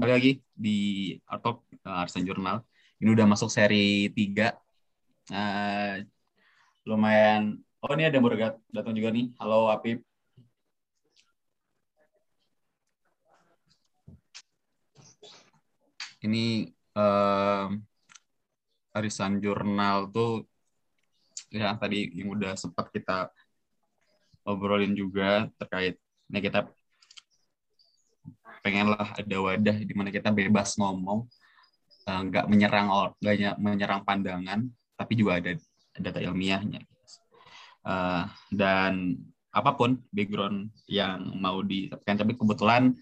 balik lagi di Artok uh, Arsen Jurnal. Ini udah masuk seri 3. Uh, lumayan. Oh, ini ada yang baru datang juga nih. Halo, Apip. Ini um, Arisan Jurnal tuh ya tadi yang udah sempat kita obrolin juga terkait ini kita pengenlah ada wadah di mana kita bebas ngomong eh, nggak uh, menyerang nggak menyerang pandangan tapi juga ada data ilmiahnya. Uh, dan apa pun background yang mau ditekan tapi kebetulan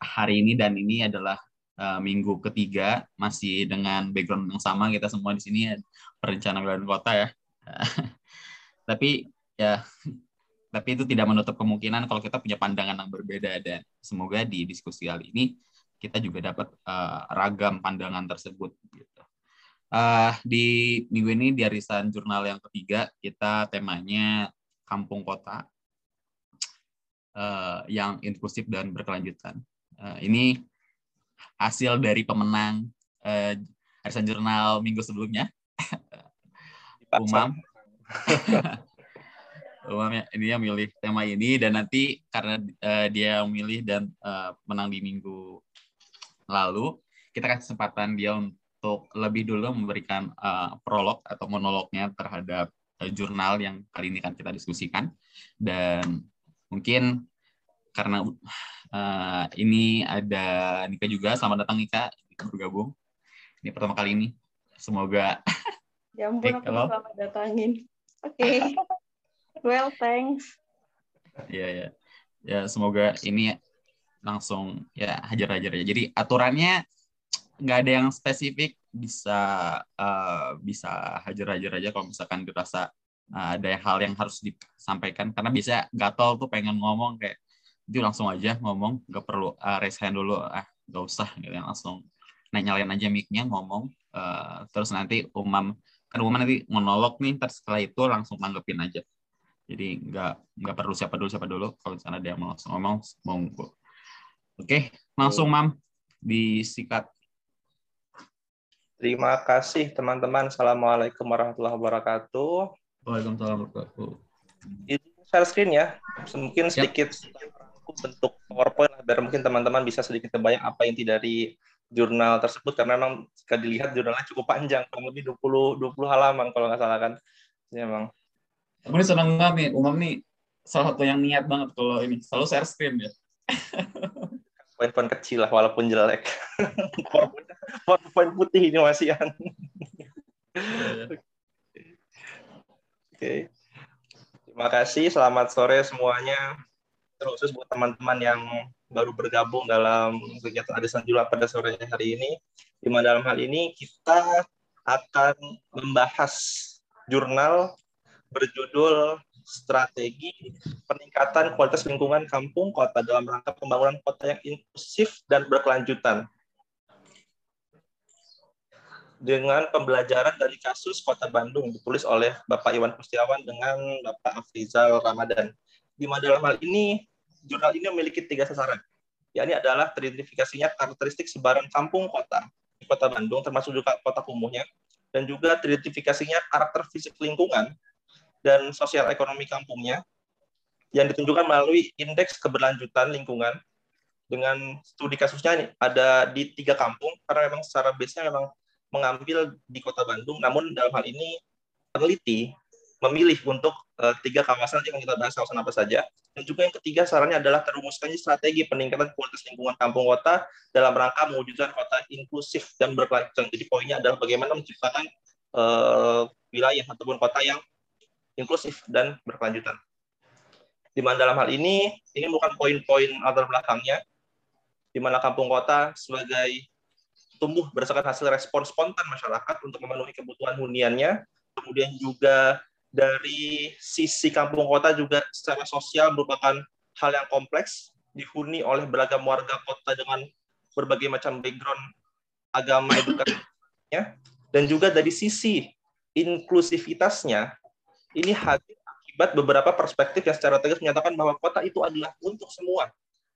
hari ini dan ini adalah uh, minggu ketiga masih dengan background yang sama kita semua di sini perencanaan kota ya. Tapi ya tapi itu tidak menutup kemungkinan kalau kita punya pandangan yang berbeda dan semoga di diskusi kali ini kita juga dapat uh, ragam pandangan tersebut gitu. Uh, di minggu ini di arisan jurnal yang ketiga kita temanya kampung kota uh, yang inklusif dan berkelanjutan. Uh, ini hasil dari pemenang uh, arisan jurnal minggu sebelumnya. Umam. Umamnya dia milih tema ini dan nanti karena uh, dia memilih dan uh, menang di minggu lalu, kita kasih kesempatan dia untuk lebih dulu memberikan uh, prolog atau monolognya terhadap uh, jurnal yang kali ini kan kita diskusikan dan mungkin karena uh, ini ada Nika juga, selamat datang Nika, Nika bergabung. Ini pertama kali ini, semoga. Ya ampun, aku selamat datangin. Oke. Okay. Well, thanks. Iya, ya. Ya, semoga ini langsung ya hajar-hajar ya. Jadi aturannya nggak ada yang spesifik, bisa uh, bisa hajar-hajar aja kalau misalkan dirasa uh, ada hal yang harus disampaikan. Karena bisa gatel tuh pengen ngomong kayak itu langsung aja ngomong, nggak perlu uh, raise hand dulu, ah nggak usah gitu ya langsung nyalain aja mic-nya ngomong, uh, terus nanti umam kan umam nanti monolog nih, terus setelah itu langsung tanggepin aja. Jadi nggak nggak perlu siapa dulu siapa dulu. Kalau misalnya dia mau langsung ngomong, monggo. Oke, langsung Mam disikat. Terima kasih teman-teman. Assalamualaikum warahmatullahi wabarakatuh. Waalaikumsalam warahmatullahi wabarakatuh. Share screen ya. Mungkin sedikit bentuk PowerPoint biar mungkin teman-teman bisa sedikit terbayang apa inti dari jurnal tersebut karena memang jika dilihat jurnalnya cukup panjang, kurang lebih 20 20 halaman kalau nggak salah kan. Ini memang Aku ini senang banget nih, Umam nih salah satu yang niat banget kalau ini selalu share screen ya. Poin-poin kecil lah walaupun jelek. Poin-poin putih ini masih yang. Oke. Okay. Terima kasih, selamat sore semuanya. Terus buat teman-teman yang baru bergabung dalam kegiatan Adisan Jula pada sore hari ini. Di mana dalam hal ini kita akan membahas jurnal berjudul Strategi Peningkatan Kualitas Lingkungan Kampung Kota dalam rangka pembangunan kota yang inklusif dan berkelanjutan. Dengan pembelajaran dari kasus Kota Bandung ditulis oleh Bapak Iwan Kustiawan dengan Bapak Afrizal Ramadan. Di dalam hal ini, jurnal ini memiliki tiga sasaran. yakni adalah teridentifikasinya karakteristik sebaran kampung kota di Kota Bandung, termasuk juga kota kumuhnya, dan juga teridentifikasinya karakter fisik lingkungan dan sosial ekonomi kampungnya yang ditunjukkan melalui indeks keberlanjutan lingkungan dengan studi kasusnya ada di tiga kampung karena memang secara base-nya memang mengambil di kota Bandung. Namun dalam hal ini peneliti memilih untuk uh, tiga kawasan yang kita bahas kawasan apa saja. Dan juga yang ketiga sarannya adalah terumuskannya strategi peningkatan kualitas lingkungan kampung kota dalam rangka mewujudkan kota inklusif dan berkelanjutan. Jadi poinnya adalah bagaimana menciptakan uh, wilayah ataupun kota yang inklusif dan berkelanjutan. Di mana dalam hal ini, ini bukan poin-poin latar belakangnya, di mana kampung kota sebagai tumbuh berdasarkan hasil respon spontan masyarakat untuk memenuhi kebutuhan huniannya, kemudian juga dari sisi kampung kota juga secara sosial merupakan hal yang kompleks, dihuni oleh beragam warga kota dengan berbagai macam background agama edukasinya, dan juga dari sisi inklusivitasnya ini hadir Akibat beberapa perspektif yang secara tegas menyatakan bahwa kota itu adalah untuk semua,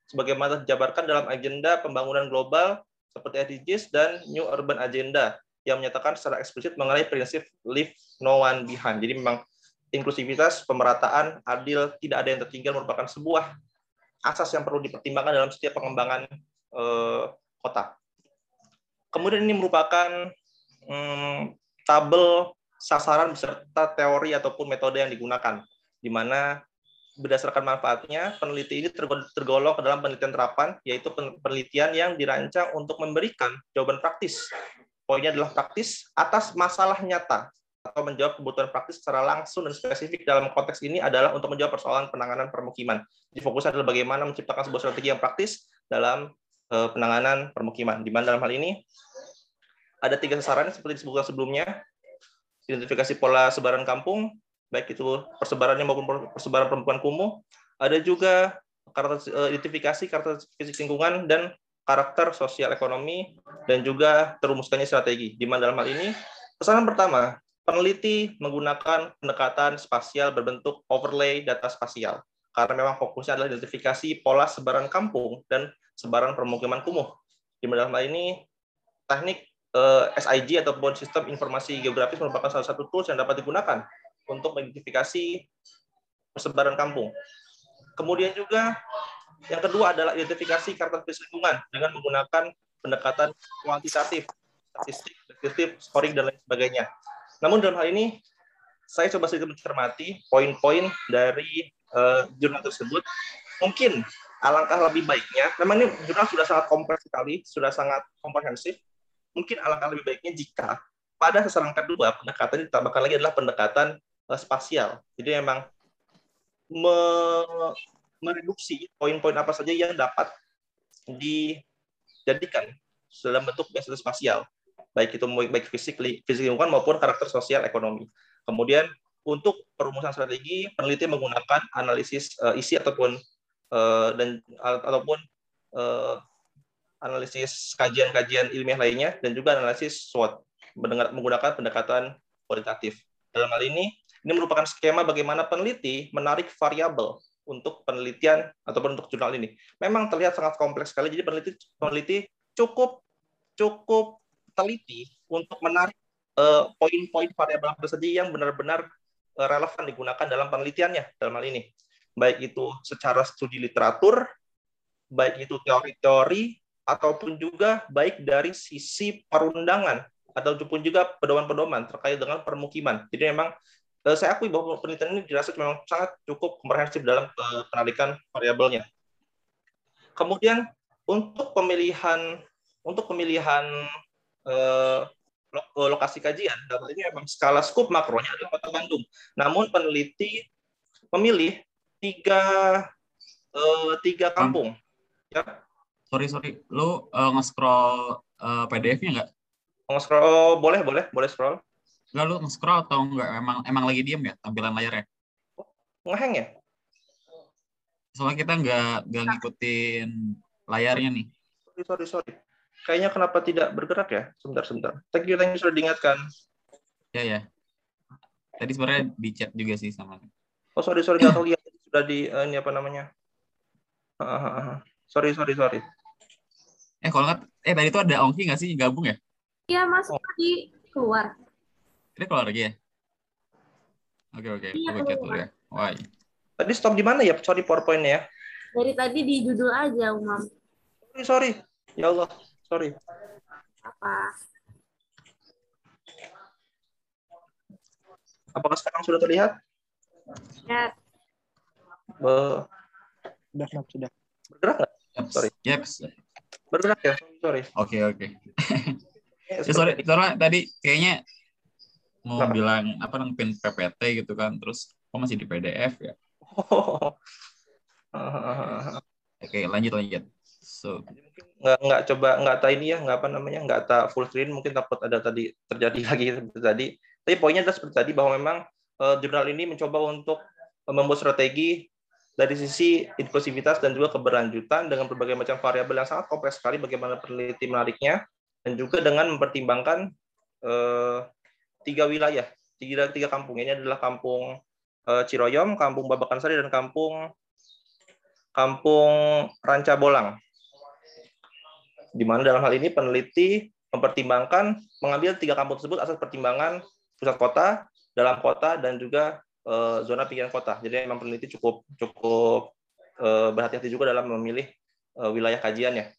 sebagaimana dijabarkan dalam agenda pembangunan global seperti SDGs dan New Urban Agenda yang menyatakan secara eksplisit mengenai prinsip leave no one behind. Jadi memang inklusivitas, pemerataan, adil, tidak ada yang tertinggal merupakan sebuah asas yang perlu dipertimbangkan dalam setiap pengembangan eh, kota. Kemudian ini merupakan hmm, tabel sasaran beserta teori ataupun metode yang digunakan, di mana berdasarkan manfaatnya, peneliti ini tergolong ke dalam penelitian terapan, yaitu penelitian yang dirancang untuk memberikan jawaban praktis. Poinnya adalah praktis atas masalah nyata atau menjawab kebutuhan praktis secara langsung dan spesifik dalam konteks ini adalah untuk menjawab persoalan penanganan permukiman. Jadi fokusnya adalah bagaimana menciptakan sebuah strategi yang praktis dalam eh, penanganan permukiman. Di mana dalam hal ini ada tiga sasaran seperti disebutkan sebelumnya, identifikasi pola sebaran kampung, baik itu persebarannya maupun persebaran perempuan kumuh. Ada juga karakter eh, identifikasi karakter fisik lingkungan dan karakter sosial ekonomi dan juga terumuskannya strategi. Di mana dalam hal ini pesanan pertama, peneliti menggunakan pendekatan spasial berbentuk overlay data spasial karena memang fokusnya adalah identifikasi pola sebaran kampung dan sebaran permukiman kumuh. Di mana dalam hal ini teknik SIG ataupun sistem informasi geografis merupakan salah satu tools yang dapat digunakan untuk mengidentifikasi persebaran kampung. Kemudian juga yang kedua adalah identifikasi karakteristik lingkungan dengan menggunakan pendekatan kuantitatif, statistik, deskriptif, scoring dan lain sebagainya. Namun dalam hal ini saya coba sedikit mencermati poin-poin dari uh, jurnal tersebut. Mungkin alangkah lebih baiknya, memang ini jurnal sudah sangat kompleks sekali, sudah sangat komprehensif, mungkin alangkah lebih baiknya jika pada sasaran kedua pendekatan ditambahkan lagi adalah pendekatan uh, spasial. Jadi memang me mereduksi poin-poin apa saja yang dapat dijadikan dalam bentuk metode spasial, baik itu baik fisik, fisik lingkungan maupun karakter sosial ekonomi. Kemudian untuk perumusan strategi, peneliti menggunakan analisis uh, isi ataupun uh, dan ataupun uh, analisis kajian-kajian ilmiah lainnya, dan juga analisis SWOT menggunakan pendekatan kualitatif. Dalam hal ini, ini merupakan skema bagaimana peneliti menarik variabel untuk penelitian ataupun untuk jurnal ini. Memang terlihat sangat kompleks sekali, jadi peneliti peneliti cukup cukup teliti untuk menarik eh, poin-poin uh, variabel apa saja yang benar-benar uh, relevan digunakan dalam penelitiannya dalam hal ini. Baik itu secara studi literatur, baik itu teori-teori ataupun juga baik dari sisi perundangan ataupun juga pedoman-pedoman terkait dengan permukiman. Jadi memang eh, saya akui bahwa penelitian ini dirasa memang sangat cukup komprehensif dalam eh, penarikan variabelnya. Kemudian untuk pemilihan untuk pemilihan eh, lokasi kajian, dalam ini memang skala skup makronya adalah Kota Bandung. Namun peneliti memilih tiga tiga kampung, ya sorry sorry. Lu uh, nge-scroll uh, PDF-nya nggak? Nge-scroll oh, boleh boleh boleh scroll. Enggak lu nge-scroll atau enggak emang emang lagi diem ya tampilan layarnya? Ngeheng ya? Soalnya kita nggak nggak ngikutin layarnya nih. Sorry sorry sorry. Kayaknya kenapa tidak bergerak ya? Sebentar sebentar. Thank you thank you sudah diingatkan. Ya ya. Tadi sebenarnya di chat juga sih sama oh sorry sorry. Nggak tahu lihat. Sudah di uh, ini apa namanya? Sorry sorry sorry Eh kalau nggak, eh tadi itu ada Ongki nggak sih gabung ya? Iya masuk oh. tadi keluar. Ini keluar lagi ya? Oke oke, iya, gue chat dulu ya. Wah. Tadi stop di mana ya? Sorry powerpoint ya. Dari tadi di judul aja, Umam. Sorry, sorry. Ya Allah, sorry. Apa? Apakah sekarang sudah terlihat? Ya. Be... Sudah, sudah. Bergerak nggak? Sorry. Yep bergerak ya sorry oke okay, oke okay. ya, sorry soalnya tadi kayaknya mau Kenapa? bilang apa pin PPT gitu kan terus kok masih di PDF ya oh. oke okay, lanjut lanjut so nggak nggak coba nggak tak ini ya nggak apa namanya nggak tak full screen mungkin takut ada tadi terjadi lagi seperti tadi tapi poinnya adalah seperti tadi bahwa memang uh, jurnal ini mencoba untuk membuat strategi dari sisi inklusivitas dan juga keberlanjutan dengan berbagai macam variabel yang sangat kompleks sekali bagaimana peneliti menariknya dan juga dengan mempertimbangkan eh, tiga wilayah tiga tiga kampung ini adalah kampung uh, Ciroyom, Kampung Babakan Sari, dan Kampung Kampung Ranca Bolang. Di mana dalam hal ini peneliti mempertimbangkan mengambil tiga kampung tersebut asal pertimbangan pusat kota, dalam kota, dan juga uh, zona pinggiran kota. Jadi memang peneliti cukup cukup uh, berhati-hati juga dalam memilih uh, wilayah kajiannya.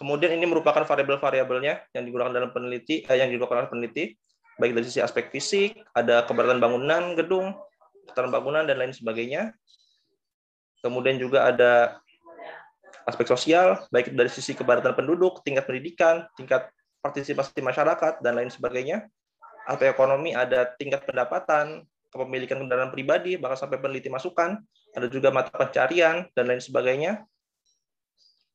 Kemudian ini merupakan variabel-variabelnya yang digunakan dalam peneliti, eh, yang dilakukan oleh peneliti, baik dari sisi aspek fisik, ada keberatan bangunan gedung, keberatan bangunan dan lain sebagainya. Kemudian juga ada aspek sosial, baik dari sisi keberatan penduduk, tingkat pendidikan, tingkat partisipasi masyarakat dan lain sebagainya. Aspek ekonomi ada tingkat pendapatan, kepemilikan kendaraan pribadi, bahkan sampai peneliti masukan, ada juga mata pencarian dan lain sebagainya.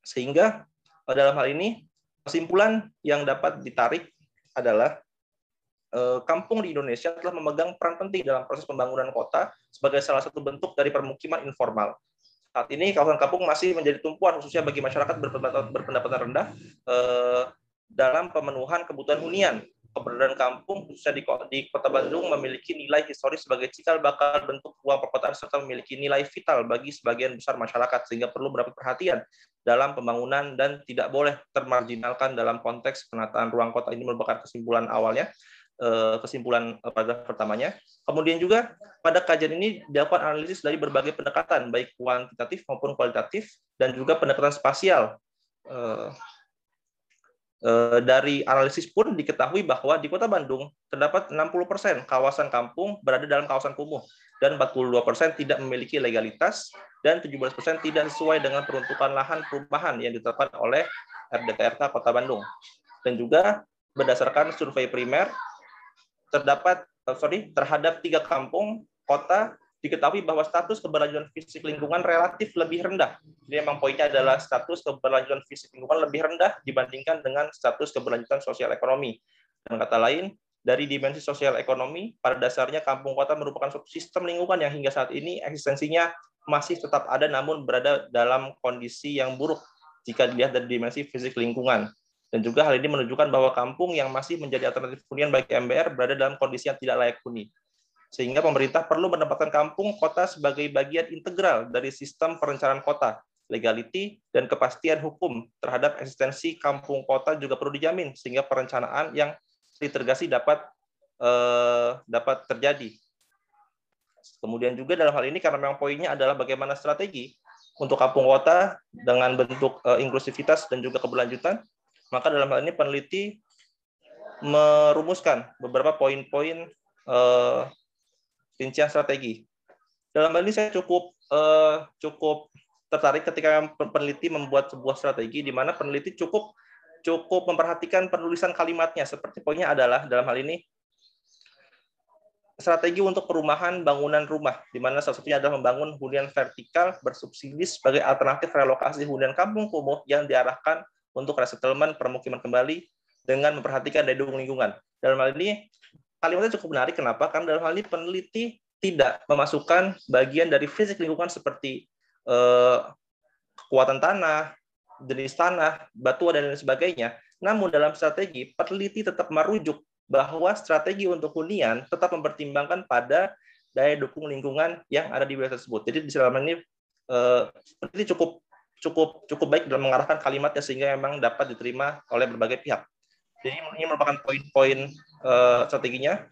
Sehingga dalam hal ini kesimpulan yang dapat ditarik adalah eh, kampung di Indonesia telah memegang peran penting dalam proses pembangunan kota sebagai salah satu bentuk dari permukiman informal. Saat ini kawasan kampung masih menjadi tumpuan khususnya bagi masyarakat berpendapatan rendah eh, dalam pemenuhan kebutuhan hunian keberadaan kampung khususnya di, di kota Bandung memiliki nilai historis sebagai cikal bakal bentuk ruang perkotaan serta memiliki nilai vital bagi sebagian besar masyarakat sehingga perlu mendapat perhatian dalam pembangunan dan tidak boleh termarginalkan dalam konteks penataan ruang kota ini merupakan kesimpulan awalnya eh, kesimpulan pada pertamanya. Kemudian juga pada kajian ini dilakukan analisis dari berbagai pendekatan baik kuantitatif maupun kualitatif dan juga pendekatan spasial Eh, dari analisis pun diketahui bahwa di Kota Bandung terdapat 60% kawasan kampung berada dalam kawasan kumuh dan 42% tidak memiliki legalitas dan 17% tidak sesuai dengan peruntukan lahan perumahan yang ditetapkan oleh RDKRK Kota Bandung. Dan juga berdasarkan survei primer terdapat eh, sorry terhadap tiga kampung kota diketahui bahwa status keberlanjutan fisik lingkungan relatif lebih rendah. Jadi memang poinnya adalah status keberlanjutan fisik lingkungan lebih rendah dibandingkan dengan status keberlanjutan sosial ekonomi. Dan kata lain, dari dimensi sosial ekonomi, pada dasarnya kampung kota merupakan suatu sistem lingkungan yang hingga saat ini eksistensinya masih tetap ada namun berada dalam kondisi yang buruk jika dilihat dari dimensi fisik lingkungan. Dan juga hal ini menunjukkan bahwa kampung yang masih menjadi alternatif hunian bagi MBR berada dalam kondisi yang tidak layak huni sehingga pemerintah perlu menempatkan kampung kota sebagai bagian integral dari sistem perencanaan kota. Legality dan kepastian hukum terhadap eksistensi kampung kota juga perlu dijamin sehingga perencanaan yang ditergasi dapat eh, dapat terjadi. Kemudian juga dalam hal ini karena memang poinnya adalah bagaimana strategi untuk kampung kota dengan bentuk eh, inklusivitas dan juga keberlanjutan, maka dalam hal ini peneliti merumuskan beberapa poin-poin eh, rincian strategi. Dalam hal ini saya cukup uh, cukup tertarik ketika peneliti membuat sebuah strategi di mana peneliti cukup cukup memperhatikan penulisan kalimatnya seperti poinnya adalah dalam hal ini strategi untuk perumahan bangunan rumah di mana salah satunya adalah membangun hunian vertikal bersubsidi sebagai alternatif relokasi hunian kampung kumuh yang diarahkan untuk resettlement permukiman kembali dengan memperhatikan daya dukung lingkungan. Dalam hal ini kalimatnya cukup menarik. Kenapa? Karena dalam hal ini peneliti tidak memasukkan bagian dari fisik lingkungan seperti eh, kekuatan tanah, jenis tanah, batu dan lain sebagainya. Namun dalam strategi, peneliti tetap merujuk bahwa strategi untuk hunian tetap mempertimbangkan pada daya dukung lingkungan yang ada di wilayah tersebut. Jadi di dalam ini eh, peneliti cukup cukup cukup baik dalam mengarahkan kalimatnya sehingga memang dapat diterima oleh berbagai pihak. Jadi ini merupakan poin-poin uh, strateginya,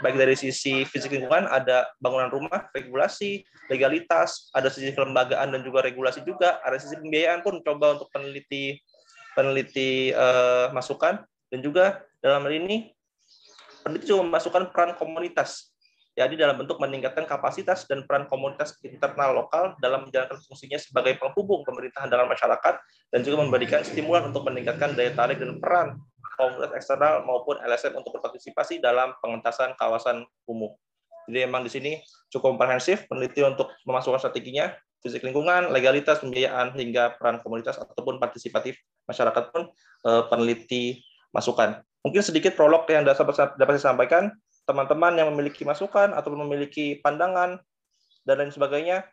baik dari sisi fisik lingkungan, ada bangunan rumah, regulasi, legalitas, ada sisi kelembagaan dan juga regulasi juga, ada sisi pembiayaan pun coba untuk peneliti peneliti uh, masukan. Dan juga dalam hal ini peneliti juga memasukkan peran komunitas. Jadi dalam bentuk meningkatkan kapasitas dan peran komunitas internal lokal dalam menjalankan fungsinya sebagai penghubung pemerintahan dengan masyarakat dan juga memberikan stimulan untuk meningkatkan daya tarik dan peran komunitas eksternal maupun LSM untuk berpartisipasi dalam pengentasan kawasan kumuh. Jadi memang di sini cukup komprehensif peneliti untuk memasukkan strateginya, fisik lingkungan, legalitas, pembiayaan, hingga peran komunitas ataupun partisipatif masyarakat pun eh, peneliti masukan. Mungkin sedikit prolog yang dapat saya sampaikan, teman-teman yang memiliki masukan atau memiliki pandangan dan lain sebagainya,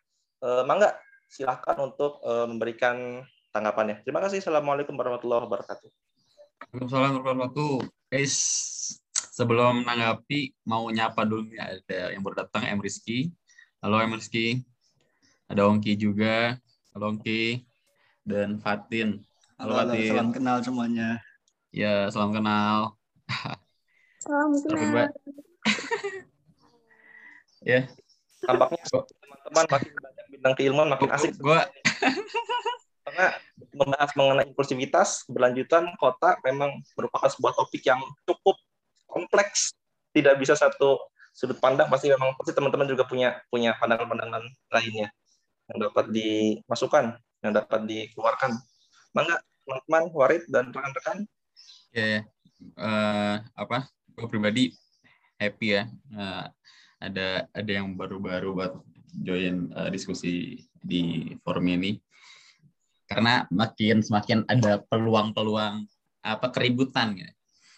eh, mangga silahkan untuk eh, memberikan tanggapannya. Terima kasih. Assalamualaikum warahmatullahi wabarakatuh. Waalaikumsalam warahmatullahi wabarakatuh. Guys, sebelum menanggapi mau nyapa dulu nih ada yang baru datang M Rizky. Halo Emerski. Ada Ongki juga. Halo Ongki. Dan Fatin. Halo, Halo, Fatin. salam kenal semuanya. Ya, salam kenal. Salam kenal. Ya, Tampaknya teman-teman makin banyak bidang keilmuan makin asik. Gua Karena membahas mengenai inklusivitas, keberlanjutan kota memang merupakan sebuah topik yang cukup kompleks. Tidak bisa satu sudut pandang, pasti memang pasti teman-teman juga punya punya pandangan-pandangan lainnya yang dapat dimasukkan, yang dapat dikeluarkan. Mangga, teman-teman, Warid dan rekan-rekan, ya, ya. Eh, apa? Gue pribadi happy ya. Eh, ada ada yang baru-baru buat join eh, diskusi di forum ini. Karena makin semakin ada peluang-peluang apa keributan ya.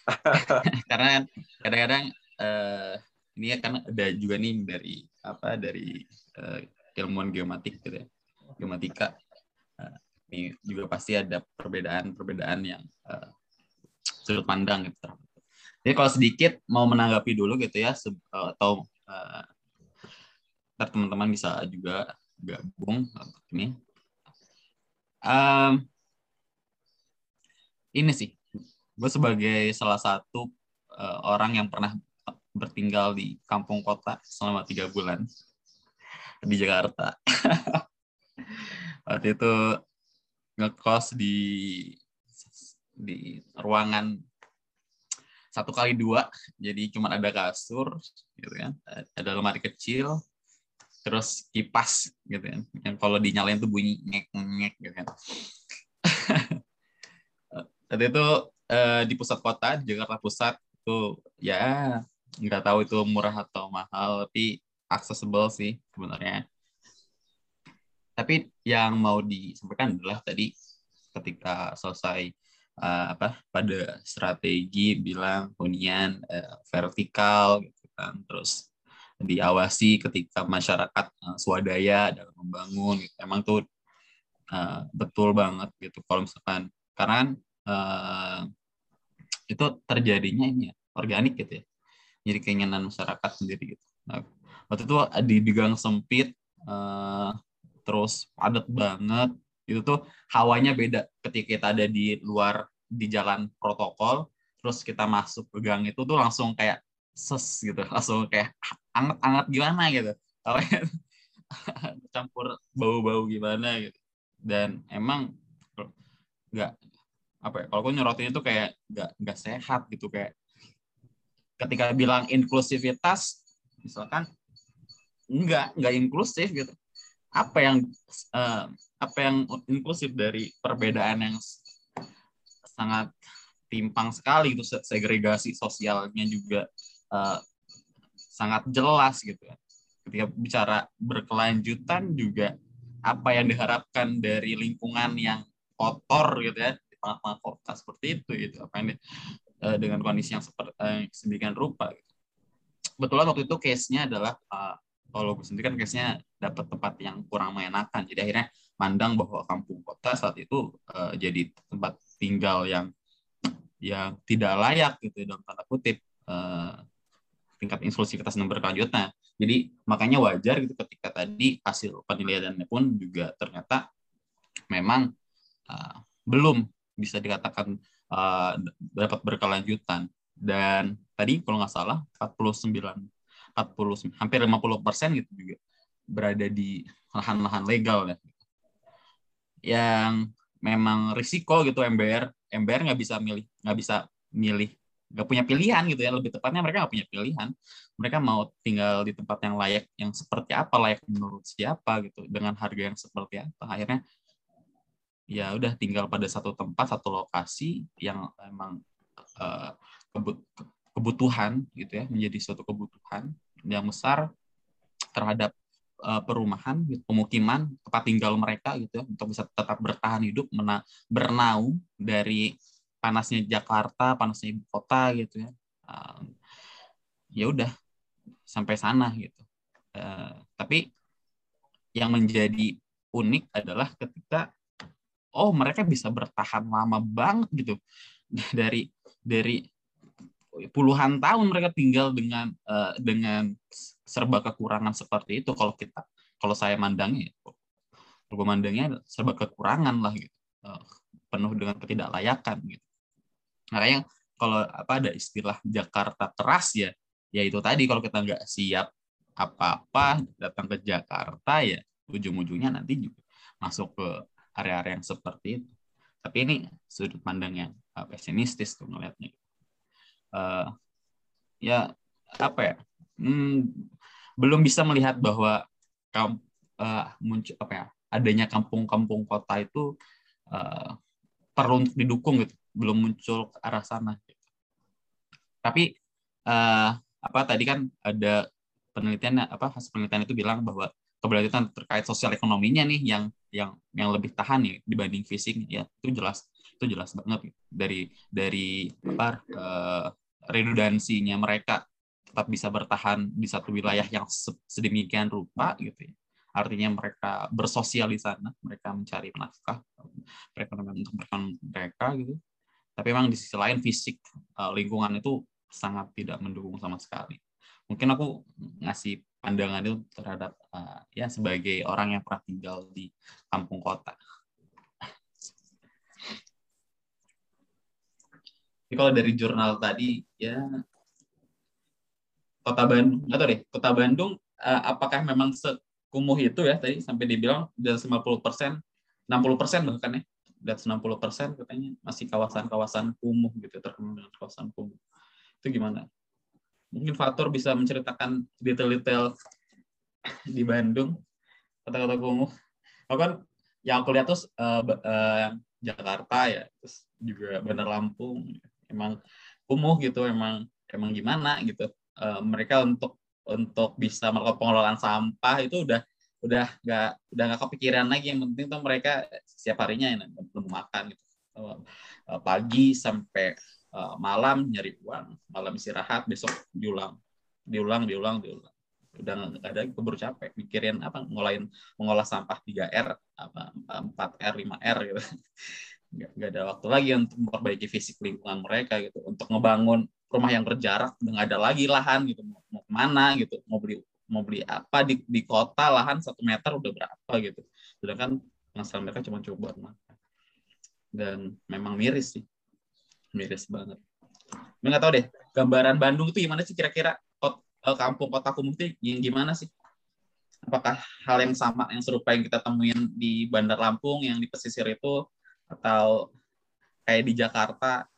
Karena kadang-kadang eh, ini ya karena ada juga nih dari apa dari eh, ilmuwan geomatik gitu ya. Geomatika. Eh, ini juga pasti ada perbedaan-perbedaan yang eh, sudut pandang gitu. Jadi kalau sedikit mau menanggapi dulu gitu ya atau eh, ntar teman-teman bisa juga gabung ini. Em, ini sih, gue sebagai salah satu eh, orang yang pernah bertinggal di kampung kota selama tiga bulan di Jakarta. Waktu itu ngekos di di ruangan satu kali dua jadi cuma ada kasur gitu kan ada lemari kecil terus kipas gitu kan. Yang kalau dinyalain tuh bunyi ngek ngek gitu kan. Tadi itu eh, di pusat kota di Jakarta Pusat tuh ya nggak tahu itu murah atau mahal tapi accessible sih sebenarnya. Tapi yang mau disampaikan adalah tadi ketika selesai uh, apa pada strategi bilang hunian uh, vertikal gitu kan terus diawasi ketika masyarakat uh, swadaya dalam membangun gitu. emang tuh uh, betul banget gitu kalau misalkan karena uh, itu terjadinya ini ya, organik gitu ya. Jadi keinginan masyarakat sendiri gitu. Nah, waktu itu di, di gang sempit uh, terus padat banget itu tuh hawanya beda. Ketika kita ada di luar di jalan protokol terus kita masuk ke gang itu tuh langsung kayak ses gitu. Langsung kayak anget-anget gimana gitu. Hawanya campur bau-bau gimana gitu. Dan emang nggak apa ya kalau gue nyorotin itu kayak nggak nggak sehat gitu. Kayak ketika bilang inklusivitas misalkan nggak nggak inklusif gitu. Apa yang uh, apa yang inklusif dari perbedaan yang sangat timpang sekali itu segregasi sosialnya juga uh, sangat jelas gitu ya. Ketika bicara berkelanjutan juga apa yang diharapkan dari lingkungan yang kotor gitu ya di tengah-tengah kota seperti itu gitu apa yang uh, dengan kondisi yang seperti uh, sedemikian rupa gitu. Kebetulan waktu itu case-nya adalah kalau gue sendiri kan case-nya dapat tempat yang kurang mengenakan. Jadi akhirnya mandang bahwa kampung kota saat itu jadi tempat tinggal yang yang tidak layak gitu dalam tanda kutip tingkat inklusivitas dan berkelanjutan. Jadi makanya wajar gitu ketika tadi hasil penilaiannya pun juga ternyata memang uh, belum bisa dikatakan uh, dapat berkelanjutan. Dan tadi kalau nggak salah 49 40 hampir 50 persen gitu juga berada di lahan-lahan legal ya yang memang risiko gitu MBR MBR nggak bisa milih nggak bisa milih nggak punya pilihan gitu ya. Lebih tepatnya mereka nggak punya pilihan. Mereka mau tinggal di tempat yang layak yang seperti apa layak menurut siapa gitu dengan harga yang seperti apa. Akhirnya ya udah tinggal pada satu tempat satu lokasi yang emang uh, kebut kebutuhan gitu ya menjadi suatu kebutuhan yang besar terhadap uh, perumahan gitu, pemukiman tempat tinggal mereka gitu ya, untuk bisa tetap bertahan hidup mena bernaung dari panasnya Jakarta panasnya ibu kota gitu ya. Uh, ya udah sampai sana gitu. Uh, tapi yang menjadi unik adalah ketika oh mereka bisa bertahan lama banget gitu. Dari dari puluhan tahun mereka tinggal dengan uh, dengan serba kekurangan seperti itu. Kalau kita kalau saya mandangnya kalau gue mandangnya serba kekurangan lah gitu. Uh, penuh dengan ketidaklayakan gitu makanya kalau apa ada istilah Jakarta keras ya ya itu tadi kalau kita nggak siap apa-apa datang ke Jakarta ya ujung-ujungnya nanti juga masuk ke area-area yang seperti itu. Tapi ini sudut pandang yang uh, pesimistis tuh ngelihatnya. Uh, ya apa ya hmm, belum bisa melihat bahwa kamp, uh, muncul apa ya adanya kampung-kampung kota itu uh, perlu untuk didukung gitu belum muncul ke arah sana gitu. tapi uh, apa tadi kan ada penelitian apa hasil penelitian itu bilang bahwa keberlanjutan terkait sosial ekonominya nih yang yang yang lebih tahan nih dibanding fisik ya itu jelas itu jelas banget gitu. dari dari apa uh, redundansinya mereka tetap bisa bertahan di satu wilayah yang sedemikian rupa gitu ya artinya mereka bersosial di sana mereka mencari nafkah perekonomian untuk mereka gitu tapi memang di sisi lain fisik uh, lingkungan itu sangat tidak mendukung sama sekali. Mungkin aku ngasih pandangan itu terhadap uh, ya sebagai orang yang pernah tinggal di kampung kota. Jadi kalau dari jurnal tadi ya Kota Bandung, tahu deh, Kota Bandung uh, apakah memang sekumuh itu ya tadi sampai dibilang dari 50 persen, 60 persen bahkan ya, dan 60 persen katanya masih kawasan-kawasan kumuh gitu terkenal dengan kawasan kumuh itu gimana? Mungkin Fatur bisa menceritakan detail-detail di Bandung, kota-kota kumuh. Aku kan yang aku lihat tuh uh, uh, Jakarta ya, terus juga Bandar Lampung, emang kumuh gitu, emang emang gimana gitu. Uh, mereka untuk untuk bisa melakukan pengelolaan sampah itu udah udah nggak udah nggak kepikiran lagi. Yang penting tuh mereka setiap harinya belum makan gitu. Pagi sampai uh, malam nyari uang, malam istirahat, besok diulang, diulang, diulang, diulang. Udah nggak ada keburu capek. Mikirin apa ngolain mengolah sampah 3R apa 4R 5R gitu. Nggak, ada waktu lagi untuk memperbaiki fisik lingkungan mereka gitu, untuk ngebangun rumah yang berjarak udah nggak ada lagi lahan gitu. Mau ke mana gitu mau beli mau beli apa di, di kota lahan satu meter udah berapa gitu sedangkan masalah mereka cuma coba makan dan memang miris sih miris banget. Gue nggak tahu deh, gambaran Bandung itu gimana sih kira-kira eh, kampung kota itu yang gimana sih? Apakah hal yang sama, yang serupa yang kita temuin di Bandar Lampung, yang di pesisir itu, atau kayak di Jakarta?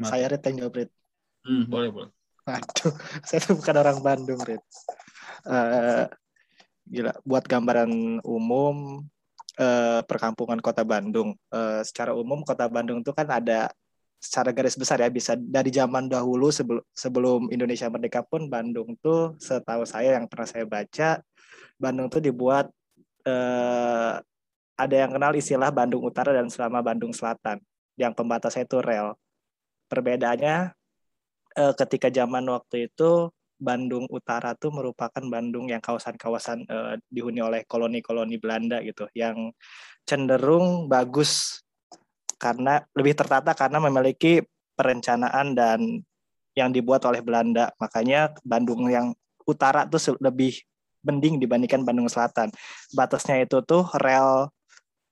Saya yang jawab. Hmm, boleh, boleh. Aduh, saya tuh bukan orang Bandung, Rit. Uh, gila, buat gambaran umum, uh, perkampungan kota Bandung. Uh, secara umum kota Bandung itu kan ada secara garis besar ya bisa dari zaman dahulu sebelum sebelum Indonesia merdeka pun Bandung tuh setahu saya yang pernah saya baca Bandung tuh dibuat uh, ada yang kenal istilah Bandung Utara dan selama Bandung Selatan yang pembatasnya itu rel. Perbedaannya uh, ketika zaman waktu itu Bandung Utara tuh merupakan Bandung yang kawasan-kawasan uh, dihuni oleh koloni-koloni Belanda gitu, yang cenderung bagus karena lebih tertata karena memiliki perencanaan dan yang dibuat oleh Belanda. Makanya Bandung yang utara tuh lebih mending dibandingkan Bandung Selatan. Batasnya itu tuh rel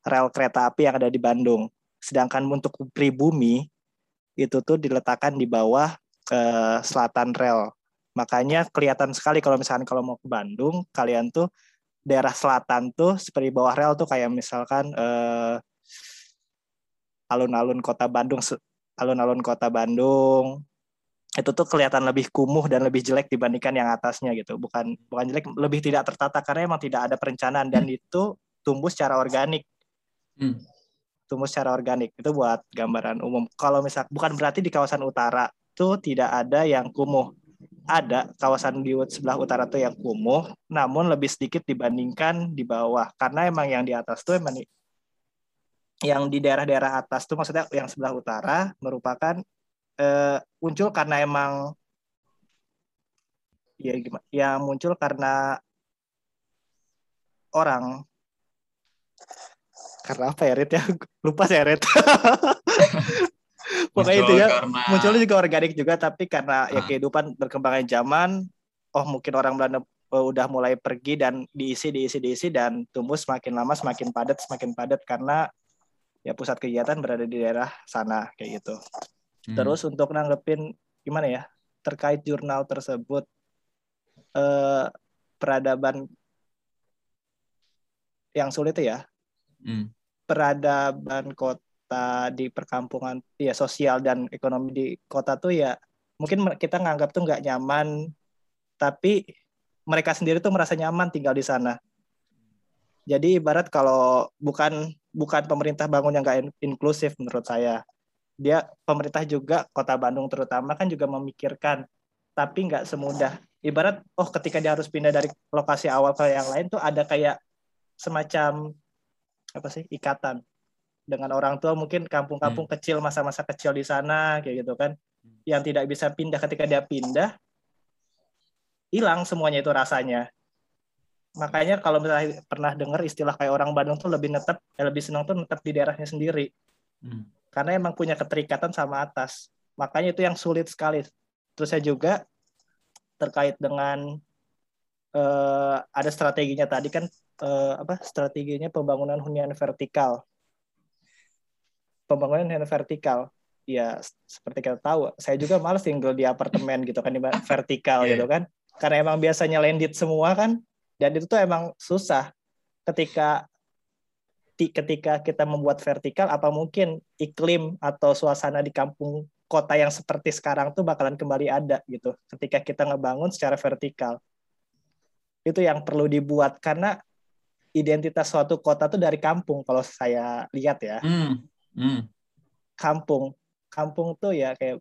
rel kereta api yang ada di Bandung. Sedangkan untuk pribumi itu tuh diletakkan di bawah eh, selatan rel Makanya kelihatan sekali kalau misalkan kalau mau ke Bandung, kalian tuh daerah selatan tuh seperti bawah rel tuh kayak misalkan eh, alun-alun kota Bandung, alun-alun kota Bandung itu tuh kelihatan lebih kumuh dan lebih jelek dibandingkan yang atasnya gitu. Bukan bukan jelek, lebih tidak tertata karena emang tidak ada perencanaan dan itu tumbuh secara organik. Hmm. Tumbuh secara organik itu buat gambaran umum. Kalau misal bukan berarti di kawasan utara tuh tidak ada yang kumuh ada kawasan di sebelah utara tuh yang kumuh, namun lebih sedikit dibandingkan di bawah. Karena emang yang di atas tuh emang yang di daerah-daerah atas tuh maksudnya yang sebelah utara merupakan eh, muncul karena emang ya gimana? Ya muncul karena orang karena apa ya Rit ya lupa saya Rit Pokoknya itu ya, karena munculnya juga organik juga tapi karena ya Ah. kehidupan berkembangnya zaman oh mungkin orang Belanda eh, udah mulai pergi dan diisi diisi diisi dan tumbuh semakin lama semakin padat semakin padat karena ya pusat kegiatan berada di daerah sana kayak gitu. Hmm. Terus untuk nanggepin gimana ya terkait jurnal tersebut eh, peradaban yang sulit ya Hmm. peradaban kota di perkampungan ya sosial dan ekonomi di kota tuh ya mungkin kita nganggap tuh nggak nyaman. Tapi mereka sendiri tuh merasa nyaman tinggal di sana. Jadi ibarat kalau bukan bukan pemerintah bangun yang nggak in- inklusif menurut saya. Dia pemerintah juga kota Bandung terutama kan juga memikirkan tapi nggak semudah. Ibarat oh ketika dia harus pindah dari lokasi awal ke yang lain tuh ada kayak semacam apa sih ikatan dengan orang tua mungkin kampung-kampung kecil masa-masa kecil di sana kayak gitu kan. Yang tidak bisa pindah ketika dia pindah hilang semuanya itu rasanya. Makanya kalau misalnya pernah dengar istilah kayak orang Bandung tuh lebih netep eh, lebih senang tuh netep di daerahnya sendiri. Hmm. karena emang punya keterikatan sama atas. Makanya itu yang sulit sekali. Terus saya juga terkait dengan eh, ada strateginya tadi kan eh, apa strateginya pembangunan hunian vertikal pembangunan hunian vertikal. Ya seperti kita tahu saya juga males tinggal di apartemen gitu kan di vertikal Iya. gitu kan. Karena emang biasanya landed semua kan dan itu tuh emang susah. Ketika ti- ketika kita membuat vertikal apa mungkin iklim atau suasana di kampung kota yang seperti sekarang tuh bakalan kembali ada gitu ketika kita ngebangun secara vertikal. Itu yang perlu dibuat karena identitas suatu kota tuh dari kampung kalau saya lihat ya. Hmm. Hmm. kampung. Kampung tuh ya kayak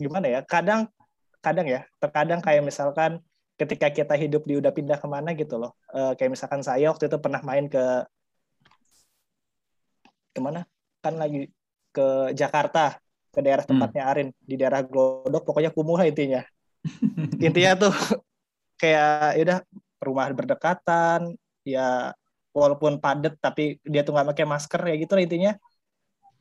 gimana ya? Kadang kadang ya terkadang kayak misalkan ketika kita hidup di udah pindah ke mana gitu loh. Eh, kayak misalkan saya waktu itu pernah main ke ke mana? Kan lagi ke Jakarta ke daerah Hmm. tempatnya Arin di daerah Glodok pokoknya kumuh lah intinya. Intinya tuh kayak ya udah rumah berdekatan ya walaupun padat tapi dia tuh nggak pakai masker ya gitu lah intinya.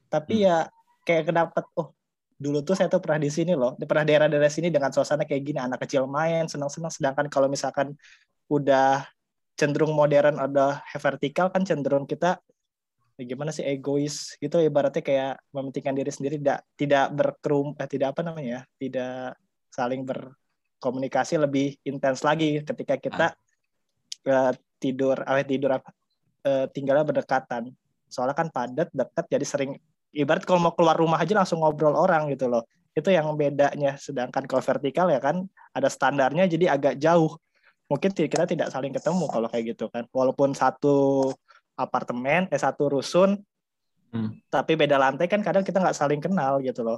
Tapi Hmm. ya kayak kedapat oh dulu tuh saya tuh pernah di sini loh pernah daerah-daerah sini dengan suasana kayak gini anak kecil main senang-senang. Sedangkan kalau misalkan udah cenderung modern ada vertikal kan cenderung kita ya gimana sih egois gitu. Ibaratnya kayak mementingkan diri sendiri tidak tidak berkerum eh, tidak apa namanya ya tidak saling berkomunikasi lebih intens lagi ketika kita eh, tidur awet tidur apa eh, tinggalnya berdekatan. Soalnya kan padat dekat jadi sering ibarat kalau mau keluar rumah aja langsung ngobrol orang gitu loh. Itu yang bedanya. Sedangkan kalau vertikal ya kan ada standarnya jadi agak jauh. Mungkin kita tidak saling ketemu kalau kayak gitu kan. Walaupun satu apartemen eh satu rusun Hmm. tapi beda lantai kan kadang kita nggak saling kenal gitu loh.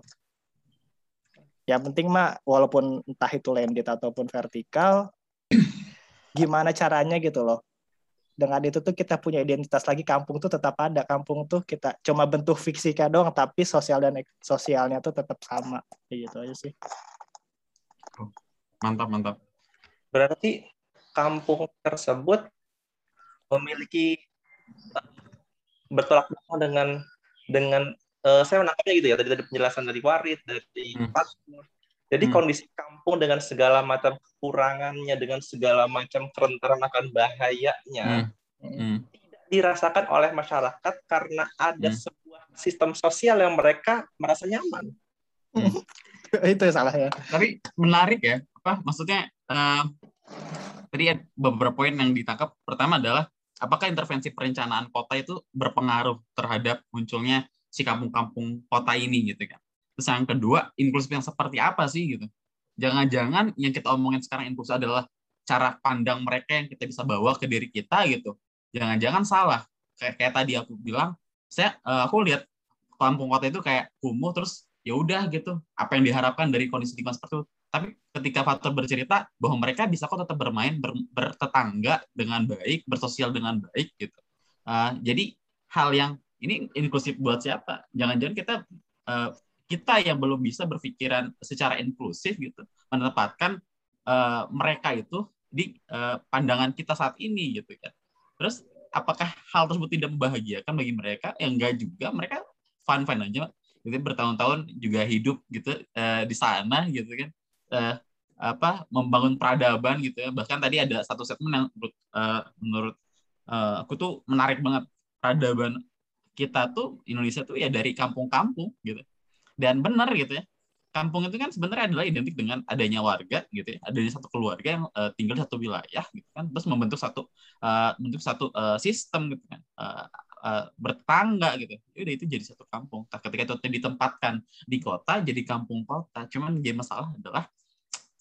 Yang penting mah walaupun entah itu landed ataupun vertikal gimana caranya gitu loh dengan itu tuh kita punya identitas lagi kampung tuh tetap ada kampung tuh kita cuma bentuk fisika doang tapi sosial dan sosialnya tuh tetap sama kayak gitu aja sih Mantap, mantap. Berarti kampung tersebut memiliki bertolak belakang dengan dengan eh, saya menangkapnya gitu ya tadi dari penjelasan dari Warid dari Hmm. Pasmur. Jadi Hmm. kondisi kampung dengan segala macam kekurangannya dengan segala macam kerentanan akan bahayanya Hmm. Hmm. dirasakan oleh masyarakat karena ada Hmm. sebuah sistem sosial yang mereka merasa nyaman. itu yang salah ya Tapi menarik ya, apa maksudnya? eh, tadi ada beberapa poin yang ditangkap. Pertama adalah apakah intervensi perencanaan kota itu berpengaruh terhadap munculnya si kampung-kampung kota ini gitu kan? Terus yang kedua, inklusif yang seperti apa sih gitu? Jangan-jangan yang kita omongin sekarang inklusif adalah cara pandang mereka yang kita bisa bawa ke diri kita gitu. Jangan-jangan salah. Kayak kayak tadi aku bilang, saya eh, aku lihat kampung kota itu kayak kumuh terus ya udah gitu apa yang diharapkan dari kondisi lingkungan seperti itu tapi ketika Fatur bercerita bahwa mereka bisa kok tetap bermain ber- bertetangga dengan baik bersosial dengan baik gitu Uh, jadi hal yang ini inklusif buat siapa jangan-jangan kita uh, kita yang belum bisa berpikiran secara inklusif gitu menempatkan uh, mereka itu di uh, pandangan kita saat ini gitu kan. Terus apakah hal tersebut tidak membahagiakan bagi mereka? Yang enggak juga mereka fun fun aja gitu bertahun-tahun juga hidup gitu uh, di sana gitu kan. Uh, apa membangun peradaban gitu ya. Bahkan tadi ada satu statement yang menurut uh, menurut uh, aku tuh menarik banget. Peradaban kita tuh Indonesia tuh ya dari kampung-kampung gitu dan benar gitu ya. Kampung itu kan sebenarnya adalah identik dengan adanya warga gitu ya. Adanya satu keluarga yang uh, tinggal di satu wilayah gitu kan. Terus membentuk satu uh, membentuk satu uh, sistem gitu kan. Uh, uh, bertangga gitu. Ya udah itu jadi satu kampung. Nah, ketika itu ditempatkan di kota jadi kampung kota. Cuman jadi masalah adalah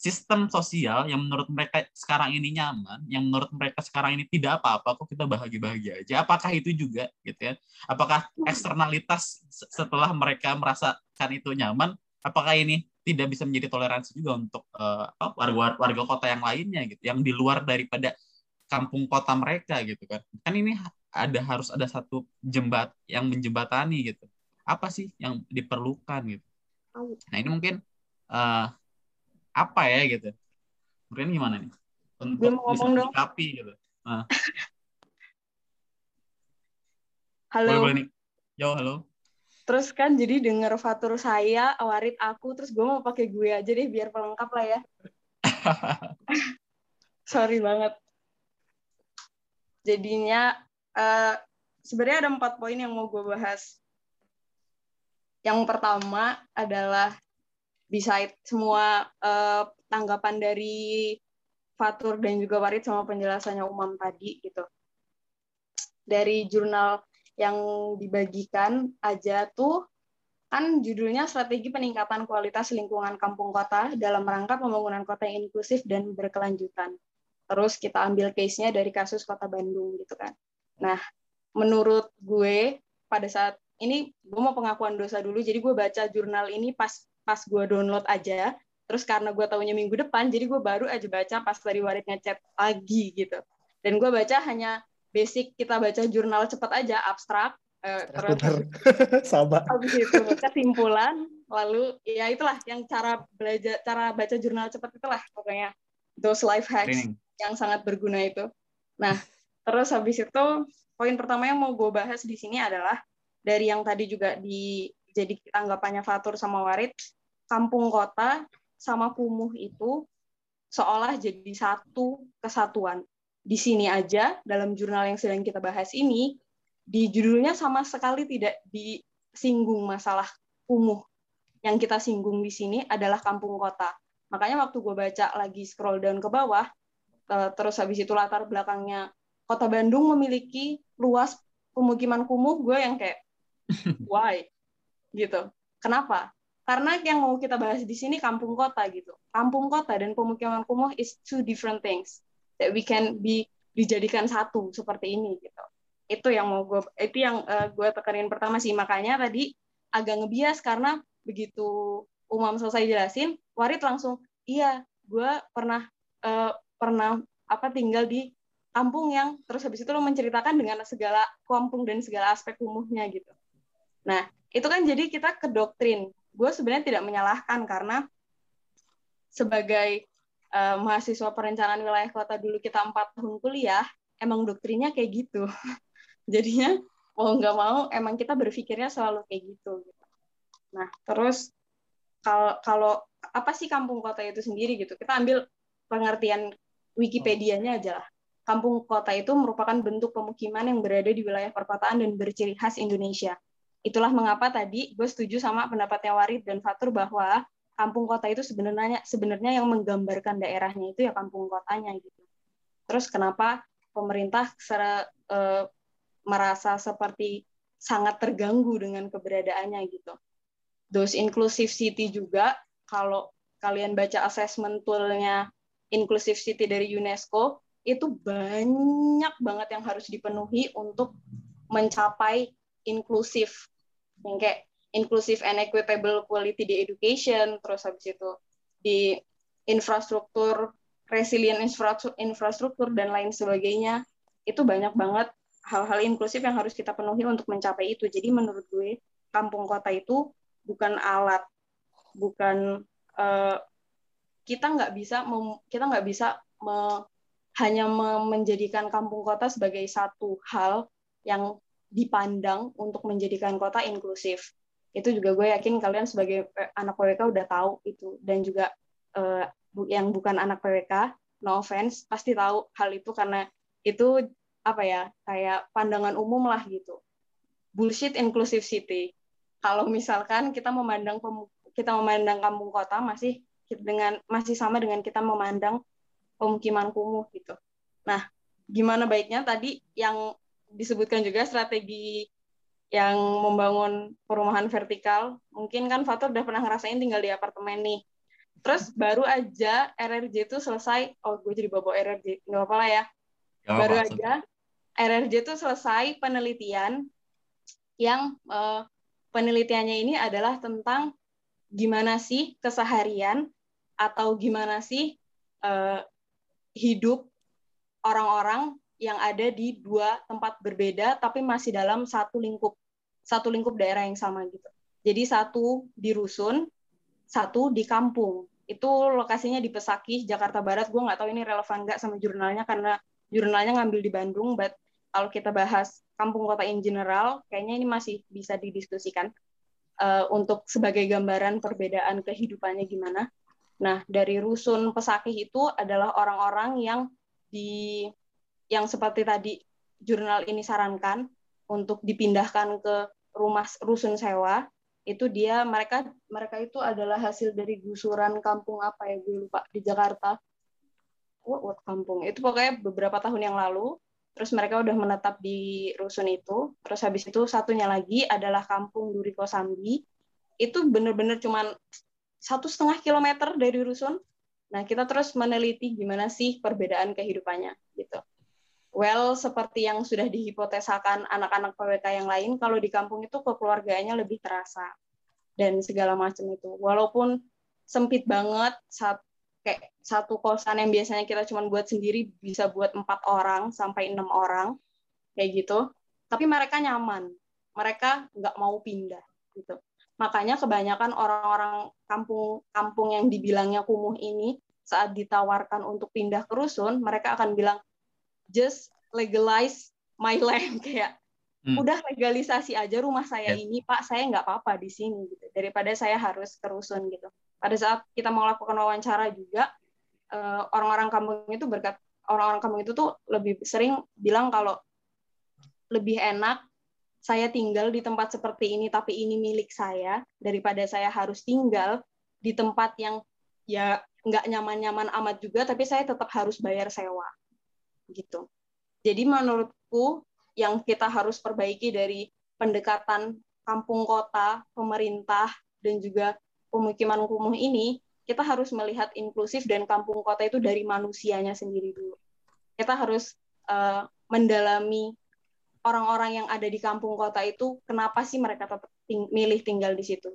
sistem sosial yang menurut mereka sekarang ini nyaman, yang menurut mereka sekarang ini tidak apa-apa, kok kita bahagia-bahagia aja. Apakah itu juga, gitu ya? Apakah eksternalitas setelah mereka merasakan itu nyaman, apakah ini tidak bisa menjadi toleransi juga untuk uh, warga warga kota yang lainnya, gitu, yang di luar daripada kampung kota mereka, gitu kan? Kan ini ada harus ada satu jembat yang menjembatani, gitu. Apa sih yang diperlukan, gitu? Nah ini mungkin uh, apa ya gitu. Mungkin gimana nih? Untuk mau ngomong dong. gitu. Nah. halo. Boleh, boleh nih. Yo halo. Terus kan jadi denger fatur saya warit aku terus gue mau pakai gue aja deh biar pelengkap lah ya. Sorry banget. Jadinya uh, sebenarnya ada empat poin yang mau gue bahas. Yang pertama adalah beside semua uh, tanggapan dari Fatur dan juga Warid sama penjelasannya Umam tadi gitu. Dari jurnal yang dibagikan aja tuh kan judulnya strategi peningkatan kualitas lingkungan kampung kota dalam rangka pembangunan kota yang inklusif dan berkelanjutan. Terus kita ambil case-nya dari kasus kota Bandung gitu kan. Nah, menurut gue pada saat ini gue mau pengakuan dosa dulu, jadi gue baca jurnal ini pas pas gue download aja terus karena gue tahunya minggu depan jadi gue baru aja baca pas tadi Warid ngechat lagi gitu. Dan gue baca hanya basic kita baca jurnal cepat aja abstrak eh, terus sama. habis itu kesimpulan lalu ya itulah yang cara belajar cara baca jurnal cepat itulah pokoknya those life hacks Training. yang sangat berguna itu. Nah terus habis itu poin pertama yang mau gue bahas di sini adalah dari yang tadi juga di jadi tanggapannya Fatur sama Warid, kampung kota sama kumuh itu seolah jadi satu kesatuan. Di sini aja, dalam jurnal yang sedang kita bahas ini, di judulnya sama sekali tidak disinggung masalah kumuh. Yang kita singgung di sini adalah kampung kota. Makanya waktu gue baca lagi scroll down ke bawah, eh, terus habis itu latar belakangnya kota Bandung memiliki luas pemukiman kumuh, gue yang kayak, why? gitu. Kenapa? Karena yang mau kita bahas di sini kampung kota gitu. Kampung kota dan pemukiman kumuh is two different things that we can be dijadikan satu seperti ini gitu. Itu yang mau gue itu yang uh, gue tekanin pertama sih makanya tadi agak ngebias karena begitu Umam selesai jelasin, Warid langsung iya, gue pernah uh, pernah apa tinggal di kampung yang terus habis itu lo menceritakan dengan segala kampung dan segala aspek kumuhnya gitu. Nah, itu kan jadi kita ke doktrin. Gue sebenarnya tidak menyalahkan karena sebagai uh, mahasiswa perencanaan wilayah kota dulu kita empat tahun kuliah, emang doktrinnya kayak gitu. Jadinya mau nggak mau emang kita berpikirnya selalu kayak gitu. Nah terus kalau kalau apa sih kampung kota itu sendiri gitu? Kita ambil pengertian Wikipedia-nya aja lah. Kampung kota itu merupakan bentuk pemukiman yang berada di wilayah perkotaan dan berciri khas Indonesia itulah mengapa tadi gue setuju sama pendapatnya Warid dan Fatur bahwa kampung kota itu sebenarnya sebenarnya yang menggambarkan daerahnya itu ya kampung kotanya gitu. Terus kenapa pemerintah secara, e, merasa seperti sangat terganggu dengan keberadaannya gitu. Those inclusive city juga kalau kalian baca assessment toolnya inclusive city dari UNESCO itu banyak banget yang harus dipenuhi untuk mencapai inklusif yang kayak inclusive and equitable quality di education terus habis itu di infrastruktur resilient infrastruktur dan lain sebagainya itu banyak banget hal-hal inklusif yang harus kita penuhi untuk mencapai itu. Jadi menurut gue kampung kota itu bukan alat bukan uh, kita nggak bisa kita nggak bisa me, hanya me, menjadikan kampung kota sebagai satu hal yang dipandang untuk menjadikan kota inklusif. Itu juga gue yakin kalian sebagai eh, anak PWK udah tahu itu dan juga uh, yang bukan anak PWK, no offense, pasti tahu hal itu karena itu apa ya kayak pandangan umum lah gitu. Bullshit inclusive city. Kalau misalkan kita memandang kita memandang kampung kota masih dengan masih sama dengan kita memandang pemukiman kumuh gitu. Nah, gimana baiknya tadi yang disebutkan juga strategi yang membangun perumahan vertikal. Mungkin kan Fatur udah pernah ngerasain tinggal di apartemen nih. Terus baru aja RRJ itu selesai. Oh, gue jadi bawa RRJ. Nggak apa-apa lah ya. Gak baru apa, aja RRJ itu selesai penelitian yang uh, penelitiannya ini adalah tentang gimana sih keseharian atau gimana sih uh, hidup orang-orang yang ada di dua tempat berbeda tapi masih dalam satu lingkup satu lingkup daerah yang sama gitu. Jadi satu di rusun, satu di kampung. Itu lokasinya di Pesakih, Jakarta Barat. Gue nggak tahu ini relevan nggak sama jurnalnya karena jurnalnya ngambil di Bandung. But kalau kita bahas kampung kota in general, kayaknya ini masih bisa didiskusikan uh, untuk sebagai gambaran perbedaan kehidupannya gimana. Nah, dari rusun Pesakih itu adalah orang-orang yang di yang seperti tadi jurnal ini sarankan untuk dipindahkan ke rumah rusun sewa itu dia mereka mereka itu adalah hasil dari gusuran kampung apa ya gue lupa di Jakarta. What, what kampung? Itu pokoknya beberapa tahun yang lalu terus mereka udah menetap di rusun itu. Terus habis itu satunya lagi adalah kampung Duri Kosambi itu bener-bener cuman satu setengah kilometer dari rusun. Nah kita terus meneliti gimana sih perbedaan kehidupannya gitu well seperti yang sudah dihipotesakan anak-anak PWK yang lain kalau di kampung itu kekeluargaannya lebih terasa dan segala macam itu. Walaupun sempit banget saat kayak satu kosan yang biasanya kita cuma buat sendiri bisa buat empat orang sampai enam orang kayak gitu. Tapi mereka nyaman. Mereka nggak mau pindah gitu. Makanya kebanyakan orang-orang kampung kampung yang dibilangnya kumuh ini saat ditawarkan untuk pindah ke rusun mereka akan bilang just legalize my land. Kayak hmm. udah legalisasi aja rumah saya yeah. ini pak. Saya nggak apa-apa di sini gitu. Daripada saya harus kerusun gitu. Pada saat kita mau lakukan wawancara juga uh, orang-orang kampung itu berkat orang-orang kampung itu tuh lebih sering bilang kalau lebih enak saya tinggal di tempat seperti ini tapi ini milik saya daripada saya harus tinggal di tempat yang ya nggak nyaman-nyaman amat juga tapi saya tetap harus bayar sewa gitu. Jadi menurutku yang kita harus perbaiki dari pendekatan kampung kota, pemerintah, dan juga pemukiman kumuh ini, kita harus melihat inklusif dan kampung kota itu dari manusianya sendiri dulu. Kita harus uh, mendalami orang-orang yang ada di kampung kota itu, kenapa sih mereka tetap ting milih tinggal di situ.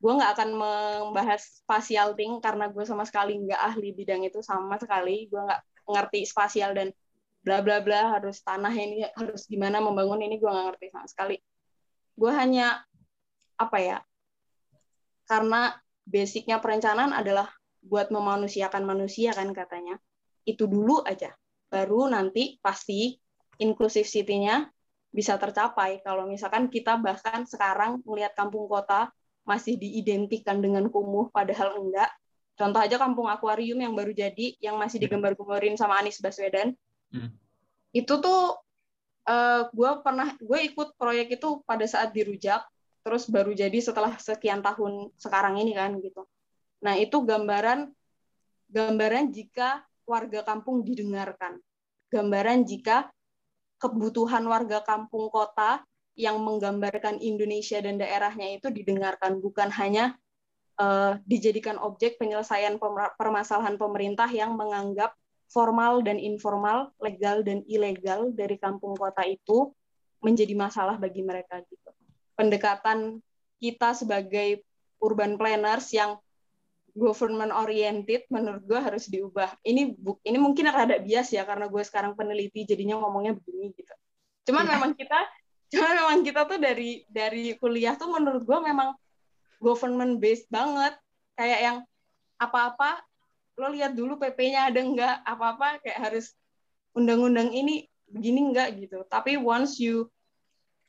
Gue nggak akan membahas spasial thing karena gue sama sekali nggak ahli bidang itu sama sekali. Gue nggak ngerti spasial dan bla bla bla harus tanah ini harus gimana membangun ini gue nggak ngerti sama sekali. Gue hanya apa ya karena basicnya perencanaan adalah buat memanusiakan manusia kan katanya. Itu dulu aja baru nanti pasti inklusif city-nya bisa tercapai. Kalau misalkan kita bahkan sekarang melihat kampung kota masih diidentikan dengan kumuh padahal enggak Contoh aja kampung akuarium yang baru jadi, yang masih iya. digambar-gambarin sama Anies Baswedan. Hmm. Itu tuh uh, gue pernah gue ikut proyek itu pada saat dirujak, terus baru jadi setelah sekian tahun sekarang ini kan gitu. Nah itu gambaran gambaran jika warga kampung didengarkan, gambaran jika kebutuhan warga kampung kota yang menggambarkan Indonesia dan daerahnya itu didengarkan bukan hanya uh, dijadikan objek penyelesaian permasalahan pemerintah yang menganggap formal dan informal, legal dan ilegal dari kampung kota itu menjadi masalah bagi mereka gitu. Pendekatan kita sebagai urban planners yang government oriented menurut gue harus diubah. Ini ini mungkin rada bias ya karena gue sekarang peneliti jadinya ngomongnya begini gitu. Cuman yeah. memang kita cuman memang kita tuh dari dari kuliah tuh menurut gue memang government based banget. Kayak yang apa-apa lo lihat dulu PP-nya ada enggak apa-apa kayak harus undang-undang ini begini enggak gitu. Tapi once you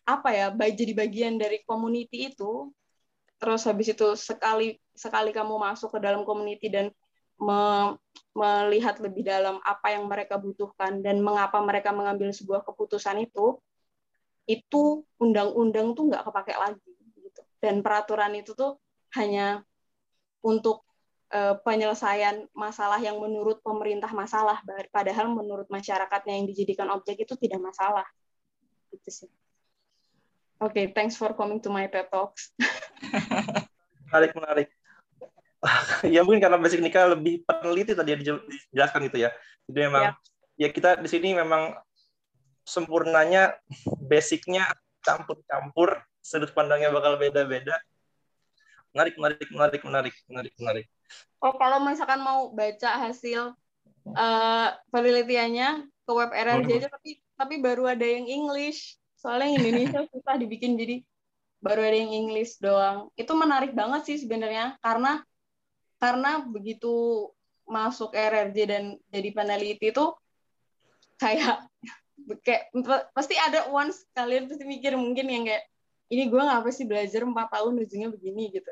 apa ya jadi bagian dari community itu terus habis itu sekali sekali kamu masuk ke dalam community dan me, melihat lebih dalam apa yang mereka butuhkan dan mengapa mereka mengambil sebuah keputusan itu itu undang-undang tuh nggak kepake lagi dan peraturan itu tuh hanya untuk uh, penyelesaian masalah yang menurut pemerintah masalah. Padahal menurut masyarakatnya yang dijadikan objek itu tidak masalah. Gitu sih. Oke okay, thanks for coming to my TED Talks. Menarik menarik. Ya mungkin karena basic nikah lebih peneliti tadi yang dijelaskan itu ya. Jadi memang ya. ya kita di sini memang sempurnanya basicnya campur-campur sudut pandangnya bakal beda-beda. Menarik menarik menarik menarik menarik menarik. Oh kalau misalkan mau baca hasil uh, penelitiannya ke web RRJ aja tapi tapi baru ada yang English. Soalnya yang Indonesia susah dibikin jadi baru ada yang English doang. Itu menarik banget sih sebenarnya karena karena begitu masuk RRJ dan jadi peneliti itu kayak kayak pasti ada once kalian pasti mikir mungkin yang kayak ini gue ngapa sih belajar empat tahun ujungnya begini gitu.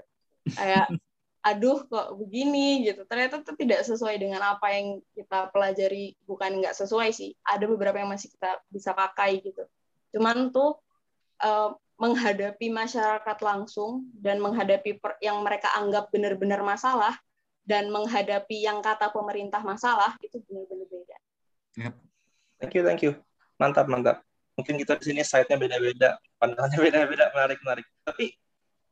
Kayak aduh kok begini gitu. Ternyata itu tidak sesuai dengan apa yang kita pelajari bukan nggak sesuai sih. Ada beberapa yang masih kita bisa pakai gitu. Cuman tuh uh, menghadapi masyarakat langsung dan menghadapi per, yang mereka anggap benar-benar masalah dan menghadapi yang kata pemerintah masalah itu benar-benar beda. Yep. Thank you, thank you. Mantap mantap mungkin kita di sini side-nya beda-beda pandangannya beda-beda menarik menarik tapi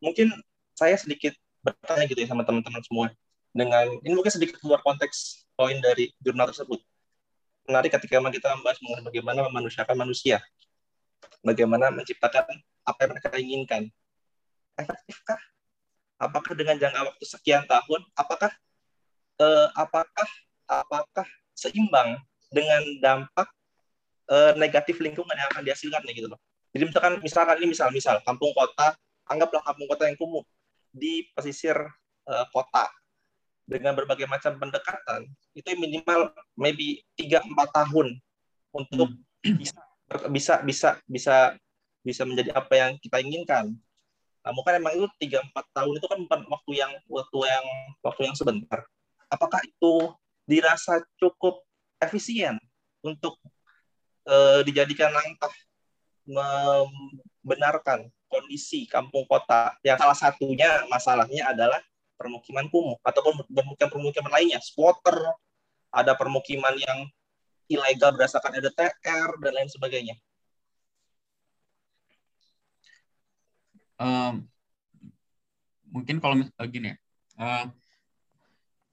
mungkin saya sedikit bertanya gitu ya sama teman-teman semua dengan ini mungkin sedikit keluar konteks poin dari jurnal tersebut. Menarik ketika kita membahas mengenai bagaimana memanusiakan manusia. Bagaimana menciptakan apa yang mereka inginkan. Efektifkah? Apakah dengan jangka waktu sekian tahun apakah eh, apakah apakah seimbang dengan dampak uh, negatif lingkungan yang akan dihasilkan gitu loh. Jadi misalkan misalkan ini misal misal kampung kota, anggaplah kampung kota yang kumuh di pesisir uh, kota dengan berbagai macam pendekatan itu minimal maybe 3 4 tahun untuk hmm. bisa bisa bisa bisa bisa menjadi apa yang kita inginkan. Namun kan emang itu 3 4 tahun itu kan bukan waktu yang waktu yang waktu yang sebentar. Apakah itu dirasa cukup efisien untuk eh, dijadikan langkah membenarkan kondisi kampung kota. Yang salah satunya masalahnya adalah permukiman kumuh ataupun permukiman-permukiman lainnya, squatter, ada permukiman yang ilegal berdasarkan EDTR dan lain sebagainya. Um, mungkin kalau misalnya gini ya, uh,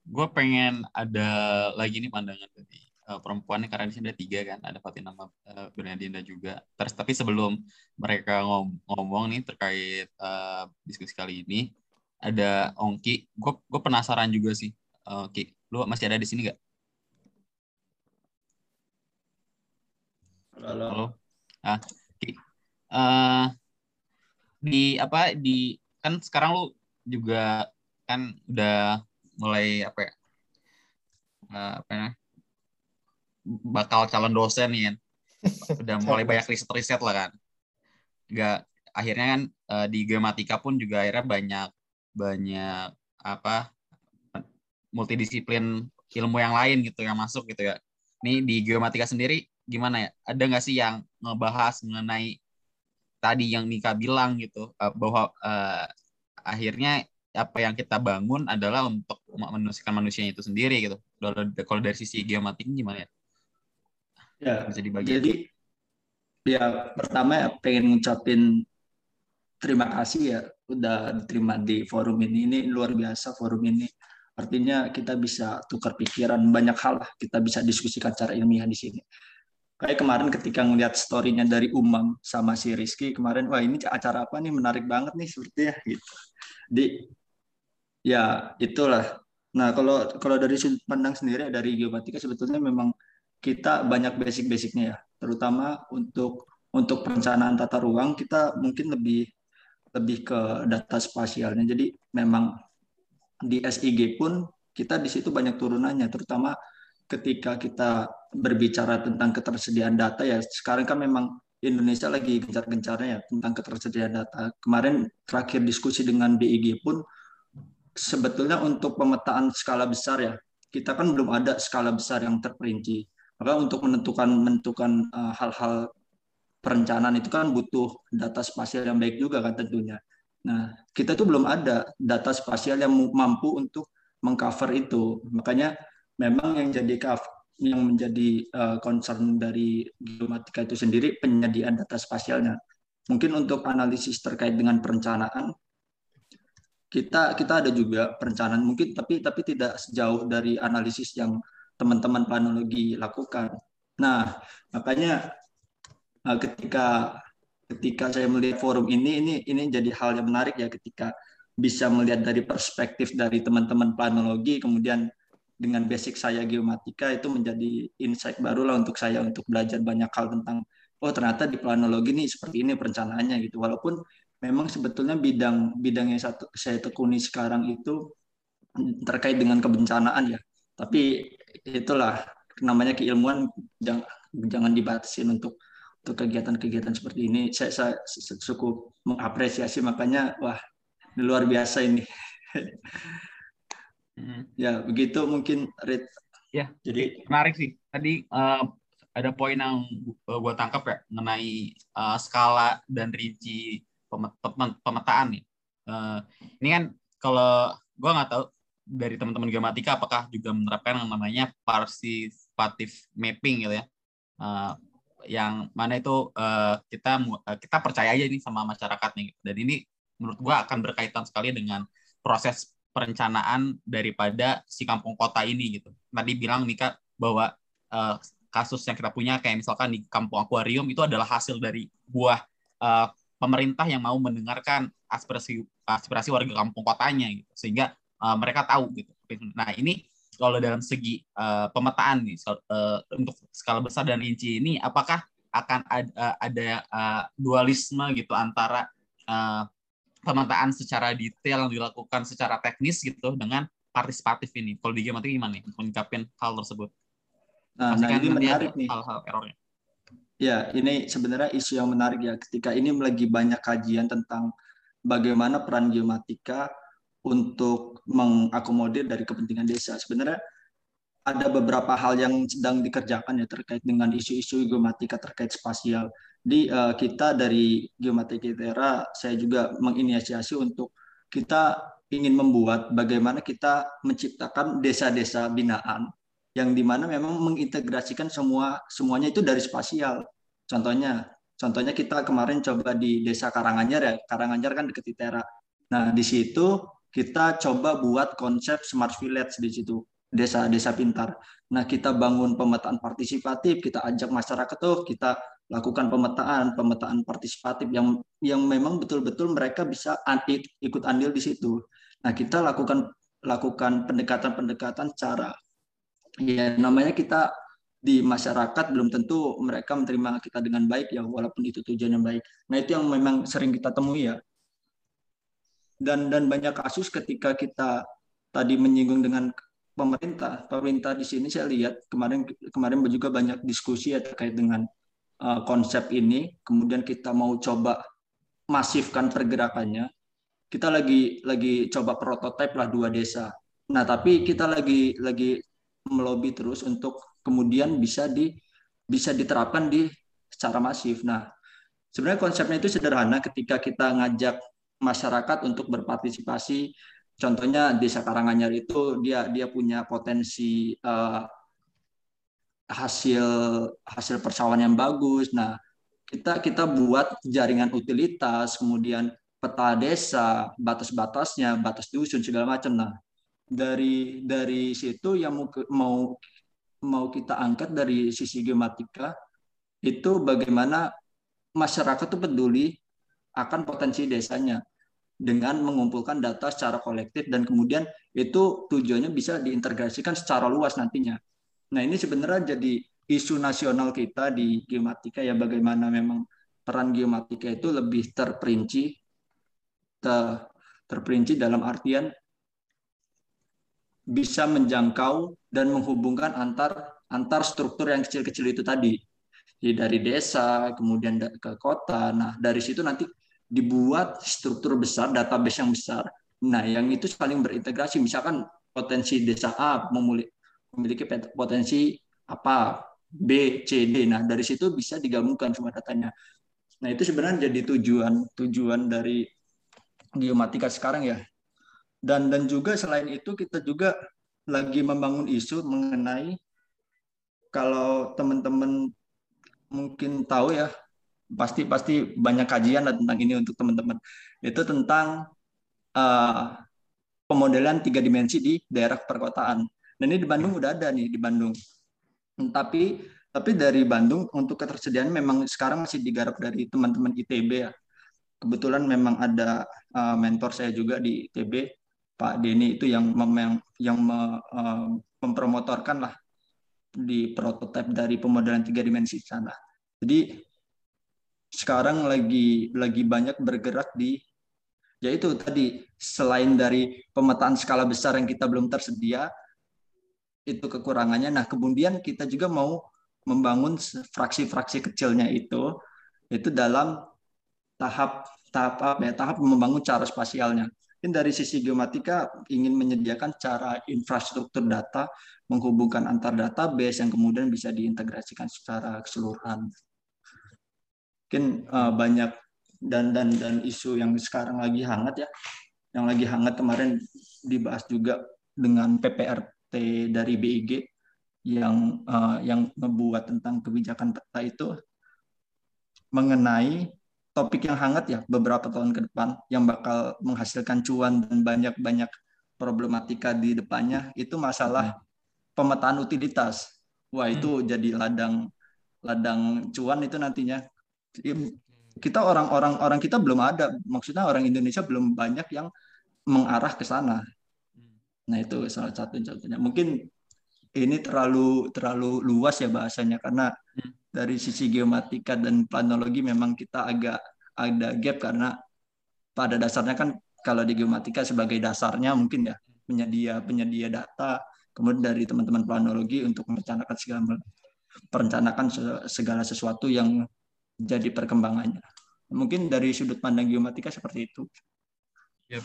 gue pengen ada lagi nih pandangan tadi uh, perempuannya karena di sini ada tiga kan ada Fatina uh, Bernadinda juga terus tapi sebelum mereka ngom ngomong nih terkait uh, diskusi kali ini ada Ongki gue gue penasaran juga sih uh, Ki lu masih ada di sini gak? Halo. Halo. Ah, Ki. Uh, di apa di kan sekarang lu juga kan udah mulai apa ya uh, apa ya bakal calon dosen kan. Udah mulai banyak riset-riset lah kan. Nggak akhirnya kan uh, di geomatika pun juga akhirnya banyak banyak apa multidisiplin ilmu yang lain gitu yang masuk gitu ya. Ini di geomatika sendiri gimana ya? Ada nggak sih yang ngebahas mengenai tadi yang Nika bilang gitu uh, bahwa uh, akhirnya apa yang kita bangun adalah untuk manusiakan manusianya itu sendiri gitu. Kalau dari sisi geomatik gimana ya Ya, bisa dibagi. Jadi ya pertama pengen ngucapin terima kasih ya udah diterima di forum ini. Ini luar biasa forum ini. Artinya kita bisa tukar pikiran banyak hal lah. Kita bisa diskusikan cara ilmiah di sini. Kayak kemarin ketika ngeliat story-nya dari Umam sama si Rizky kemarin, wah ini acara apa nih menarik banget nih sepertinya gitu. Di ya itulah. Nah kalau kalau dari sudut pandang sendiri dari geomatika sebetulnya memang kita banyak basic-basicnya ya, terutama untuk untuk perencanaan tata ruang kita mungkin lebih lebih ke data spasialnya. Jadi memang di SIG pun kita di situ banyak turunannya, terutama ketika kita berbicara tentang ketersediaan data ya sekarang kan memang Indonesia lagi gencar-gencarnya ya tentang ketersediaan data. Kemarin terakhir diskusi dengan BIG pun sebetulnya untuk pemetaan skala besar ya, kita kan belum ada skala besar yang terperinci. Maka untuk menentukan menentukan uh, hal-hal perencanaan itu kan butuh data spasial yang baik juga kan tentunya. Nah, kita tuh belum ada data spasial yang mampu untuk mengcover itu. Makanya memang yang jadi yang menjadi uh, concern dari geomatika itu sendiri penyediaan data spasialnya. Mungkin untuk analisis terkait dengan perencanaan kita kita ada juga perencanaan mungkin tapi tapi tidak sejauh dari analisis yang teman-teman planologi lakukan. Nah, makanya uh, ketika ketika saya melihat forum ini ini ini jadi hal yang menarik ya ketika bisa melihat dari perspektif dari teman-teman planologi kemudian dengan basic saya geomatika itu menjadi insight baru lah untuk saya untuk belajar banyak hal tentang oh ternyata di planologi ini seperti ini perencanaannya gitu walaupun memang sebetulnya bidang bidang yang satu saya tekuni sekarang itu terkait dengan kebencanaan ya tapi itulah namanya keilmuan jangan jangan dibatasin untuk untuk kegiatan-kegiatan seperti ini saya, saya cukup mengapresiasi makanya wah luar biasa ini Hmm. Ya, begitu mungkin Rit. Ya, jadi menarik sih. Tadi uh, ada poin yang gue tangkap ya mengenai uh, skala dan rinci pemetaan nih. Uh, ini kan kalau gue nggak tahu dari teman-teman geomatika apakah juga menerapkan yang namanya participative mapping gitu ya. Uh, yang mana itu uh, kita uh, kita percaya aja nih sama masyarakat nih dan ini menurut gue akan berkaitan sekali dengan proses perencanaan daripada si kampung kota ini gitu. Tadi bilang Mika bahwa uh, kasus yang kita punya kayak misalkan di kampung akuarium itu adalah hasil dari buah uh, pemerintah yang mau mendengarkan aspirasi aspirasi warga kampung kotanya gitu sehingga uh, mereka tahu gitu. Nah ini kalau dalam segi uh, pemetaan nih uh, untuk skala besar dan rinci ini apakah akan ada, uh, ada uh, dualisme gitu antara uh, pemetaan secara detail yang dilakukan secara teknis gitu dengan partisipatif ini. Kalau di game gimana nih menyikapi hal tersebut? Nah, nah ini menarik nih. Hal-hal errornya. Ya, ini sebenarnya isu yang menarik ya. Ketika ini lagi banyak kajian tentang bagaimana peran geomatika untuk mengakomodir dari kepentingan desa. Sebenarnya ada beberapa hal yang sedang dikerjakan ya terkait dengan isu-isu geomatika terkait spasial di uh, kita dari Geomatika Itera saya juga menginisiasi untuk kita ingin membuat bagaimana kita menciptakan desa-desa binaan yang di mana memang mengintegrasikan semua semuanya itu dari spasial. Contohnya, contohnya kita kemarin coba di desa Karanganyar ya, Karanganyar kan dekat Itera. Nah di situ kita coba buat konsep smart village di situ desa-desa pintar. Nah kita bangun pemetaan partisipatif, kita ajak masyarakat tuh kita lakukan pemetaan, pemetaan partisipatif yang yang memang betul-betul mereka bisa ikut andil di situ. Nah, kita lakukan lakukan pendekatan-pendekatan cara ya namanya kita di masyarakat belum tentu mereka menerima kita dengan baik ya walaupun itu tujuannya baik. Nah, itu yang memang sering kita temui ya. Dan dan banyak kasus ketika kita tadi menyinggung dengan pemerintah, pemerintah di sini saya lihat kemarin kemarin juga banyak diskusi ya terkait dengan uh, konsep ini, kemudian kita mau coba masifkan pergerakannya, kita lagi lagi coba prototipe lah dua desa. Nah, tapi kita lagi lagi melobi terus untuk kemudian bisa di bisa diterapkan di secara masif. Nah, sebenarnya konsepnya itu sederhana ketika kita ngajak masyarakat untuk berpartisipasi. Contohnya desa Karanganyar itu dia dia punya potensi uh, hasil hasil persawahan yang bagus. Nah, kita kita buat jaringan utilitas, kemudian peta desa, batas-batasnya, batas dusun segala macam. Nah, dari dari situ yang mau mau mau kita angkat dari sisi geomatika itu bagaimana masyarakat itu peduli akan potensi desanya dengan mengumpulkan data secara kolektif dan kemudian itu tujuannya bisa diintegrasikan secara luas nantinya. Nah ini sebenarnya jadi isu nasional kita di geomatika ya bagaimana memang peran geomatika itu lebih terperinci ter, terperinci dalam artian bisa menjangkau dan menghubungkan antar antar struktur yang kecil-kecil itu tadi. Jadi dari desa, kemudian ke kota. Nah, dari situ nanti dibuat struktur besar, database yang besar. Nah, yang itu saling berintegrasi. Misalkan potensi desa A memiliki potensi apa, B, C, D. Nah, dari situ bisa digabungkan semua datanya. Nah, itu sebenarnya jadi tujuan tujuan dari geomatika sekarang ya. Dan dan juga selain itu kita juga lagi membangun isu mengenai kalau teman-teman mungkin tahu ya pasti pasti banyak kajian tentang ini untuk teman-teman. Itu tentang uh, pemodelan tiga dimensi di daerah perkotaan. Dan ini di Bandung udah ada nih di Bandung. Tapi tapi dari Bandung untuk ketersediaan memang sekarang masih digarap dari teman-teman ITB ya. Kebetulan memang ada uh, mentor saya juga di ITB Pak Denny itu yang mem yang me, uh, mempromotorkan lah di prototipe dari pemodelan tiga dimensi sana. Jadi sekarang lagi lagi banyak bergerak di yaitu tadi selain dari pemetaan skala besar yang kita belum tersedia itu kekurangannya. Nah, kemudian kita juga mau membangun fraksi-fraksi kecilnya itu itu dalam tahap tahap apa ya tahap membangun cara spasialnya. Mungkin dari sisi geomatika ingin menyediakan cara infrastruktur data menghubungkan antar database yang kemudian bisa diintegrasikan secara keseluruhan. Mungkin uh, banyak dan dan dan isu yang sekarang lagi hangat ya, yang lagi hangat kemarin dibahas juga dengan PPRT dari BIG yang uh, yang membuat tentang kebijakan peta itu mengenai topik yang hangat ya beberapa tahun ke depan yang bakal menghasilkan cuan dan banyak-banyak problematika di depannya itu masalah hmm pemetaan utilitas. Wah, itu hmm. jadi ladang ladang cuan itu nantinya. Kita orang-orang orang kita belum ada, maksudnya orang Indonesia belum banyak yang mengarah ke sana. Nah, itu salah satu contohnya. Mungkin ini terlalu terlalu luas ya bahasanya karena hmm. dari sisi geomatika dan planologi memang kita agak ada gap karena pada dasarnya kan kalau di geomatika sebagai dasarnya mungkin ya penyedia penyedia data kemudian dari teman-teman planologi untuk merencanakan segala perencanakan segala sesuatu yang jadi perkembangannya. Mungkin dari sudut pandang geomatika seperti itu. Ya,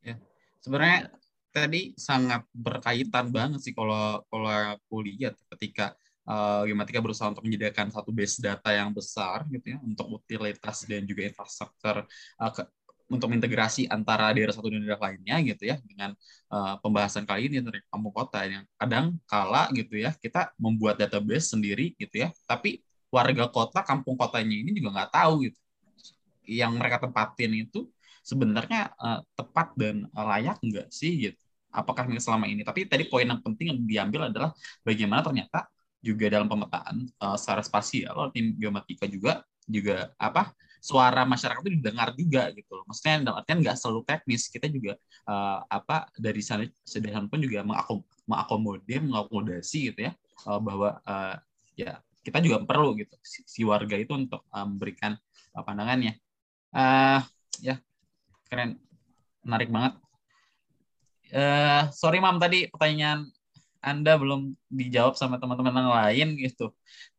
ya. Sebenarnya tadi sangat berkaitan banget sih kalau kalau aku lihat ketika uh, geomatika berusaha untuk menyediakan satu base data yang besar gitu ya untuk utilitas dan juga infrastruktur uh, untuk integrasi antara daerah satu dan daerah lainnya gitu ya dengan uh, pembahasan kali ini tentang kampung kota yang kadang kala gitu ya kita membuat database sendiri gitu ya tapi warga kota kampung kotanya ini juga nggak tahu gitu. Yang mereka tempatin itu sebenarnya uh, tepat dan layak nggak sih gitu? Apakah selama ini? Tapi tadi poin yang penting yang diambil adalah bagaimana ternyata juga dalam pemetaan uh, secara spasial tim geomatika juga juga apa suara masyarakat itu didengar juga gitu loh. Maksudnya dalam artian nggak selalu teknis, kita juga uh, apa dari sana sederhana pun juga mengakom, mengakomodir, mengakomodasi gitu ya uh, bahwa uh, ya kita juga perlu gitu si, si warga itu untuk uh, memberikan uh, pandangannya. Uh, ya keren, menarik banget. Uh, sorry mam tadi pertanyaan anda belum dijawab sama teman-teman yang lain gitu.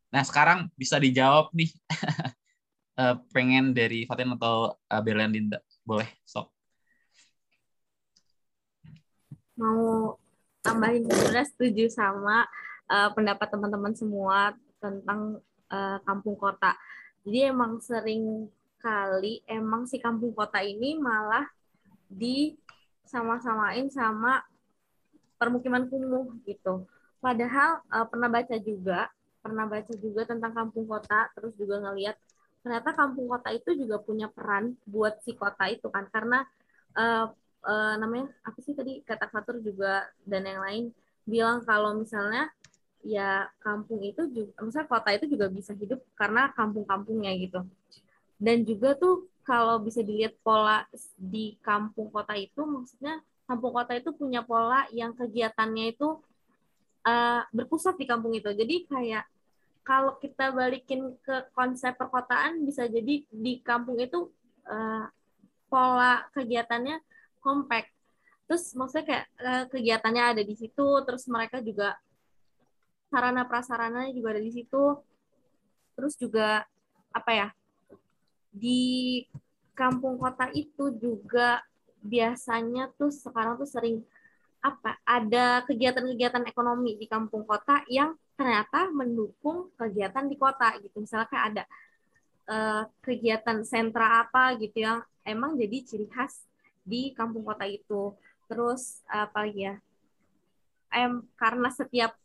Nah sekarang bisa dijawab nih. uh, pengen dari Fatin atau uh, Berlandinda? Boleh, sok. Mau tambahin sebenarnya setuju sama uh, pendapat teman-teman semua tentang uh, kampung kota. Jadi emang sering kali emang si kampung kota ini malah di sama-samain sama permukiman kumuh gitu. Padahal uh, pernah baca juga, pernah baca juga tentang kampung kota, terus juga ngelihat ternyata kampung kota itu juga punya peran buat si kota itu kan karena uh, uh, namanya apa sih tadi kata Fatur juga dan yang lain bilang kalau misalnya ya kampung itu juga misalnya kota itu juga bisa hidup karena kampung-kampungnya gitu. Dan juga tuh kalau bisa dilihat pola di kampung kota itu maksudnya kampung kota itu punya pola yang kegiatannya itu uh, berpusat di kampung itu. Jadi kayak kalau kita balikin ke konsep perkotaan bisa jadi di kampung itu uh, pola kegiatannya kompak. Terus maksudnya kayak uh, kegiatannya ada di situ terus mereka juga sarana prasarananya juga ada di situ. Terus juga apa ya di kampung kota itu juga biasanya tuh sekarang tuh sering apa ada kegiatan-kegiatan ekonomi di kampung kota yang ternyata mendukung kegiatan di kota gitu. Misalnya kayak ada uh, kegiatan sentra apa gitu yang emang jadi ciri khas di kampung kota itu. Terus apa lagi ya em karena setiap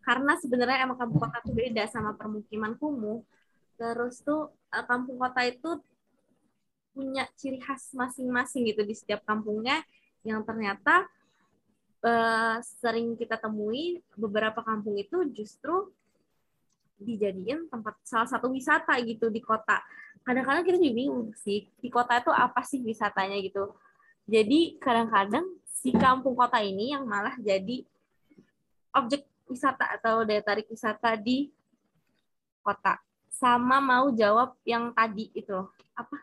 karena sebenarnya emang kampung kota itu beda sama permukiman kumuh terus tuh uh, kampung kota itu punya ciri khas masing-masing gitu di setiap kampungnya yang ternyata uh, sering kita temui beberapa kampung itu justru dijadiin tempat salah satu wisata gitu di kota. Kadang-kadang kita juga bingung sih di kota itu apa sih wisatanya gitu. Jadi kadang-kadang si kampung kota ini yang malah jadi objek wisata atau daya tarik wisata di kota. Sama mau jawab yang tadi itu apa?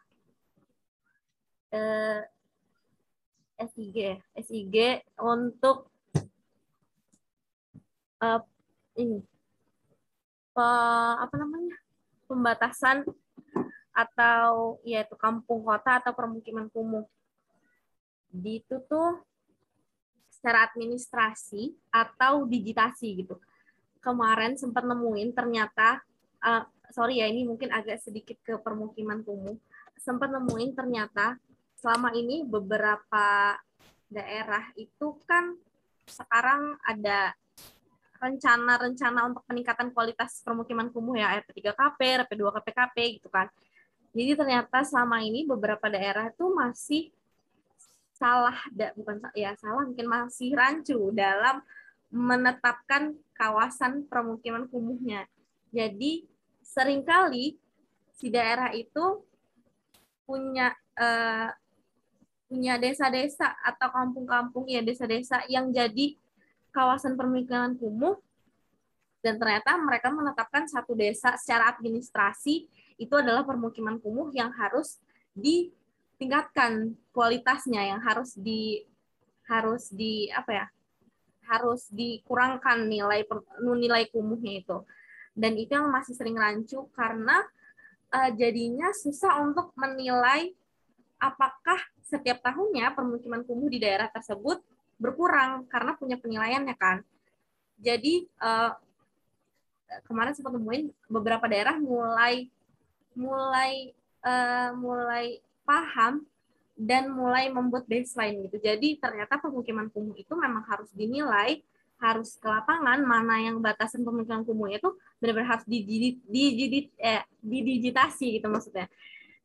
Eh, SIG SIG untuk uh, ini. Pe, apa namanya? Pembatasan atau yaitu kampung kota atau permukiman kumuh. Di itu tuh secara administrasi atau digitasi gitu kemarin sempat nemuin ternyata uh, sorry ya ini mungkin agak sedikit ke permukiman kumuh sempat nemuin ternyata selama ini beberapa daerah itu kan sekarang ada rencana-rencana untuk peningkatan kualitas permukiman kumuh ya RP3KP, RP2KPKP gitu kan. Jadi ternyata selama ini beberapa daerah itu masih salah bukan ya salah mungkin masih rancu dalam menetapkan kawasan permukiman kumuhnya. Jadi sering kali si daerah itu punya uh, punya desa-desa atau kampung-kampung ya desa-desa yang jadi kawasan permukiman kumuh dan ternyata mereka menetapkan satu desa secara administrasi itu adalah permukiman kumuh yang harus ditingkatkan kualitasnya yang harus di harus di apa ya harus dikurangkan nilai nilai kumuhnya itu dan itu yang masih sering rancu karena uh, jadinya susah untuk menilai apakah setiap tahunnya permukiman kumuh di daerah tersebut berkurang karena punya penilaiannya kan. Jadi uh, kemarin sempat nemuin beberapa daerah mulai mulai uh, mulai paham dan mulai membuat baseline gitu. Jadi ternyata permukiman kumuh itu memang harus dinilai, harus ke lapangan mana yang batasan permukiman kumuh itu benar-benar harus eh, didigitasi gitu maksudnya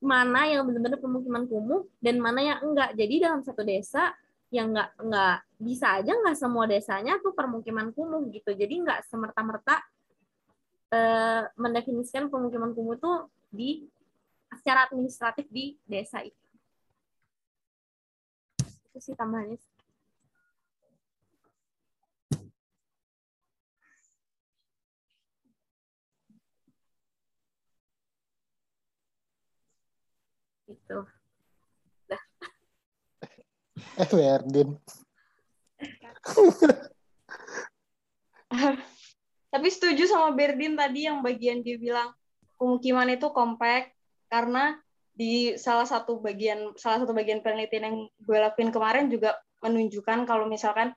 mana yang benar-benar pemukiman kumuh dan mana yang enggak. Jadi dalam satu desa yang enggak enggak bisa aja enggak semua desanya tuh permukiman kumuh gitu. Jadi enggak semerta-merta eh, mendefinisikan pemukiman kumuh tuh di secara administratif di desa itu. Itu sih tambahannya. gitu. Dah. Eh, Berdin. Tapi setuju sama Berdin tadi yang bagian dia bilang pemukiman itu kompak karena di salah satu bagian salah satu bagian penelitian yang gue lakuin kemarin juga menunjukkan kalau misalkan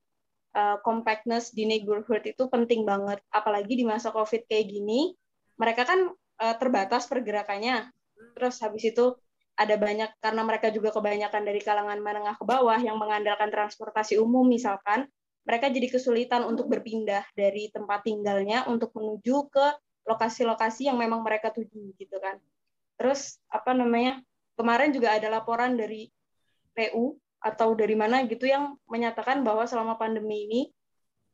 uh, compactness di neighborhood itu penting banget. Apalagi di masa covid kayak gini mereka kan uh, terbatas pergerakannya. Terus habis itu ada banyak karena mereka juga kebanyakan dari kalangan menengah ke bawah yang mengandalkan transportasi umum misalkan mereka jadi kesulitan untuk berpindah dari tempat tinggalnya untuk menuju ke lokasi-lokasi yang memang mereka tuju gitu kan terus apa namanya kemarin juga ada laporan dari PU atau dari mana gitu yang menyatakan bahwa selama pandemi ini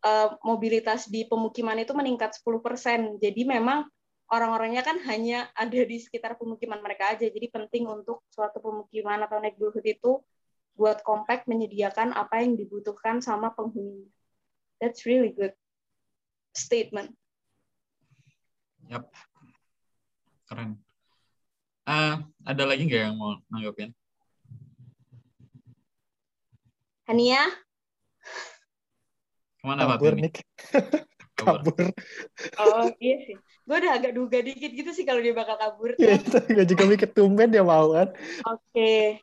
eh, mobilitas di pemukiman itu meningkat 10%. Jadi memang orang-orangnya kan hanya ada di sekitar pemukiman mereka aja. Jadi penting untuk suatu pemukiman atau neighborhood itu buat compact menyediakan apa yang dibutuhkan sama penghuni. That's really good statement. Yap. Keren. Uh, ada lagi nggak yang mau nanggapin? Hania? Ke mana Pak kabur. Oh iya sih. Gue udah agak duga dikit gitu sih kalau dia bakal kabur. Iya, gue juga mikir tumben dia mau kan. Oke.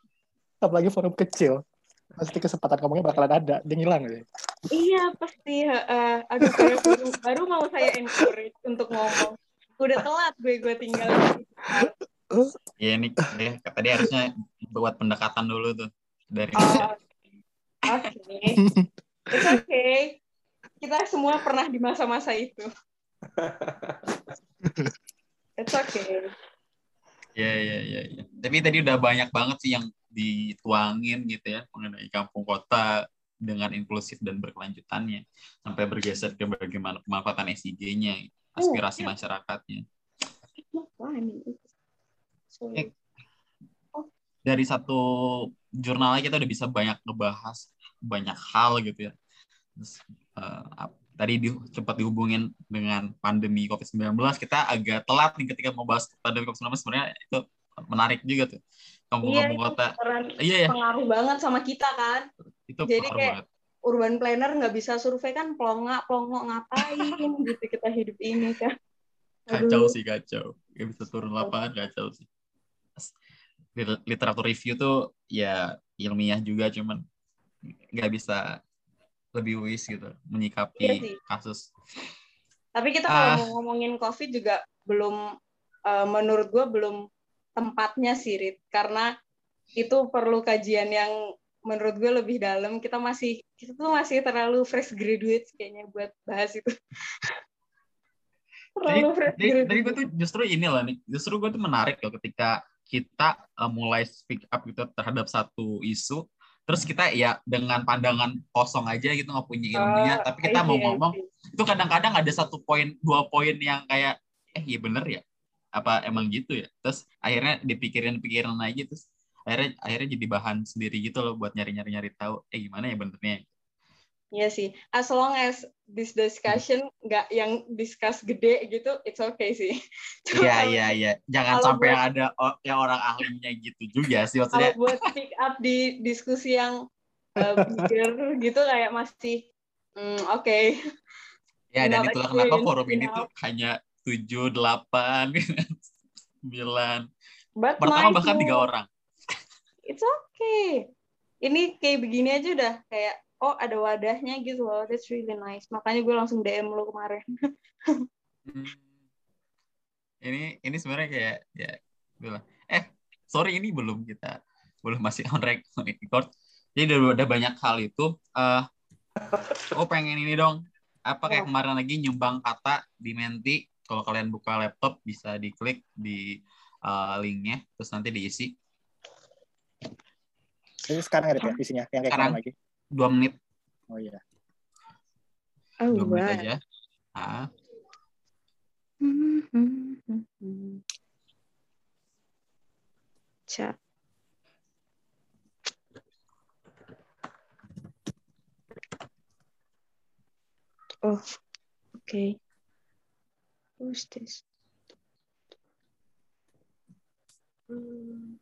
Apalagi forum kecil. Pasti kesempatan ngomongnya bakalan ada. Dia ngilang sih. Iya pasti. Uh, aduh kayak baru, baru mau saya encourage untuk ngomong. Udah telat gue gue tinggal. Iya ini dia tadi harusnya buat pendekatan dulu tuh dari Oh, Oke. It's okay. Kita semua pernah di masa-masa itu. It's okay. Iya iya iya. Ya. Tapi tadi udah banyak banget sih yang dituangin gitu ya mengenai kampung kota dengan inklusif dan berkelanjutannya sampai bergeser ke bagaimana pemanfaatan SIG-nya, aspirasi oh, masyarakatnya. Dari satu jurnalnya kita udah bisa banyak ngebahas banyak hal gitu ya. Terus, uh, tadi di, cepat dihubungin dengan pandemi COVID-19, kita agak telat nih ketika membahas pandemi COVID-19 sebenarnya itu menarik juga tuh. Kampung-kampung iya, kota. Iya, iya. Pengaruh banget sama kita kan. Itu Jadi kayak banget. urban planner nggak bisa survei kan plonga plongo ngapain gitu kita hidup ini kan. Kacau sih kacau. Gak bisa turun lapangan kacau sih literatur review tuh ya ilmiah juga cuman nggak bisa lebih wis gitu menyikapi iya kasus. Tapi kita kalau uh, mau ngomongin COVID juga belum uh, menurut gue belum tempatnya sih Rit karena itu perlu kajian yang menurut gue lebih dalam. Kita masih kita tuh masih terlalu fresh graduate kayaknya buat bahas itu. terlalu fresh graduate. Dari gue tuh justru ini loh nih, justru gue tuh menarik loh ketika kita uh, mulai speak up gitu terhadap satu isu terus kita ya dengan pandangan kosong aja gitu nggak punya ilmunya. Uh, tapi kita mau ngomong itu kadang-kadang ada satu poin dua poin yang kayak eh iya bener ya? Apa emang gitu ya? Terus akhirnya dipikirin pikiran aja terus akhirnya akhirnya jadi bahan sendiri gitu loh buat nyari nyari nyari tahu eh gimana ya benernya Iya sih, as long as this discussion nggak yang discuss gede gitu, it's okay sih. Iya iya iya, jangan sampai buat, ada yang orang ahlinya gitu juga sih maksudnya. Kalau buat pick up di diskusi yang uh, bigger gitu kayak masih mm, oke. Okay. Ya dan itulah kenapa forum ini tuh hanya tujuh delapan sembilan pertama bahkan tiga orang. It's okay. Ini kayak begini aja udah kayak oh ada wadahnya gitu loh. That's really nice. Makanya gue langsung DM lo kemarin. Hmm. ini ini sebenarnya kayak ya bilang eh sorry ini belum kita belum masih on record. Jadi udah, udah banyak hal itu uh, oh pengen ini dong. Apa kayak oh. kemarin lagi nyumbang kata di Menti. Kalau kalian buka laptop bisa diklik di uh, linknya terus nanti diisi. Ini sekarang ada ya isinya yang kayak sekarang. lagi dua menit. Oh iya. Oh, dua menit aja. Ah. Chat. Oh, okay. Who's this? Hmm.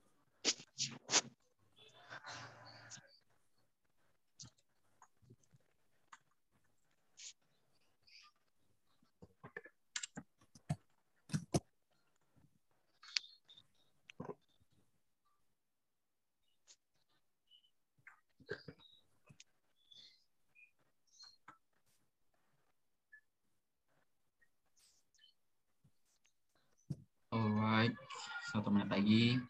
Alright, satu menit lagi.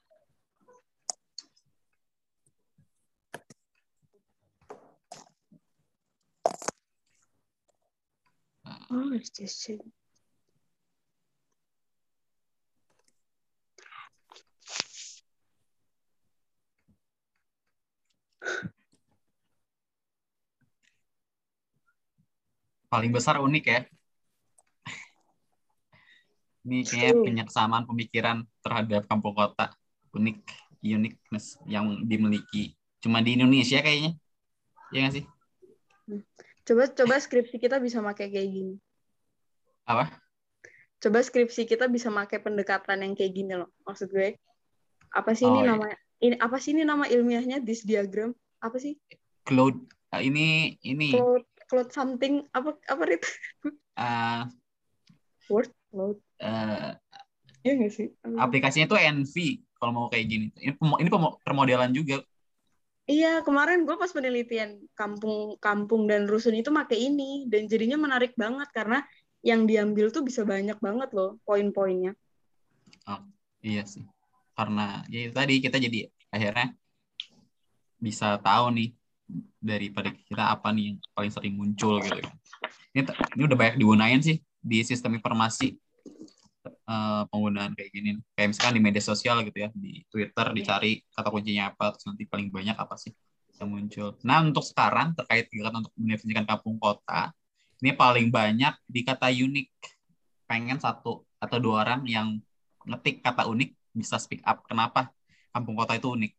Oh, is this it? Paling besar unik ya. Ini kayak penyaksamaan pemikiran terhadap kampung kota unik, uniqueness yang dimiliki cuma di Indonesia kayaknya. Iya nggak sih? Coba coba skripsi kita bisa pakai kayak gini. Apa? Coba skripsi kita bisa pakai pendekatan yang kayak gini loh. Maksud gue, apa sih oh, ini iya. nama ini apa sih ini nama ilmiahnya this diagram? Apa sih? Cloud ah, ini ini cloud cloud something apa apa itu? Uh, Word cloud. Uh, iya nggak sih? Aplikasinya tuh NV kalau mau kayak gini. Ini ini permodelan juga. Iya, kemarin gue pas penelitian kampung-kampung dan rusun itu pakai ini dan jadinya menarik banget karena yang diambil tuh bisa banyak banget loh poin-poinnya. Oh, iya sih. Karena ya tadi kita jadi akhirnya bisa tahu nih daripada kita apa nih yang paling sering muncul gitu. Ini ini udah banyak digunain sih di sistem informasi uh, penggunaan kayak gini. Kayak misalkan di media sosial gitu ya di Twitter iya. dicari kata kuncinya apa terus nanti paling banyak apa sih yang muncul. Nah untuk sekarang terkait kegiatan untuk mendefinisikan kampung kota ini paling banyak di kata unik. Pengen satu atau dua orang yang ngetik kata unik bisa speak up. Kenapa kampung kota itu unik?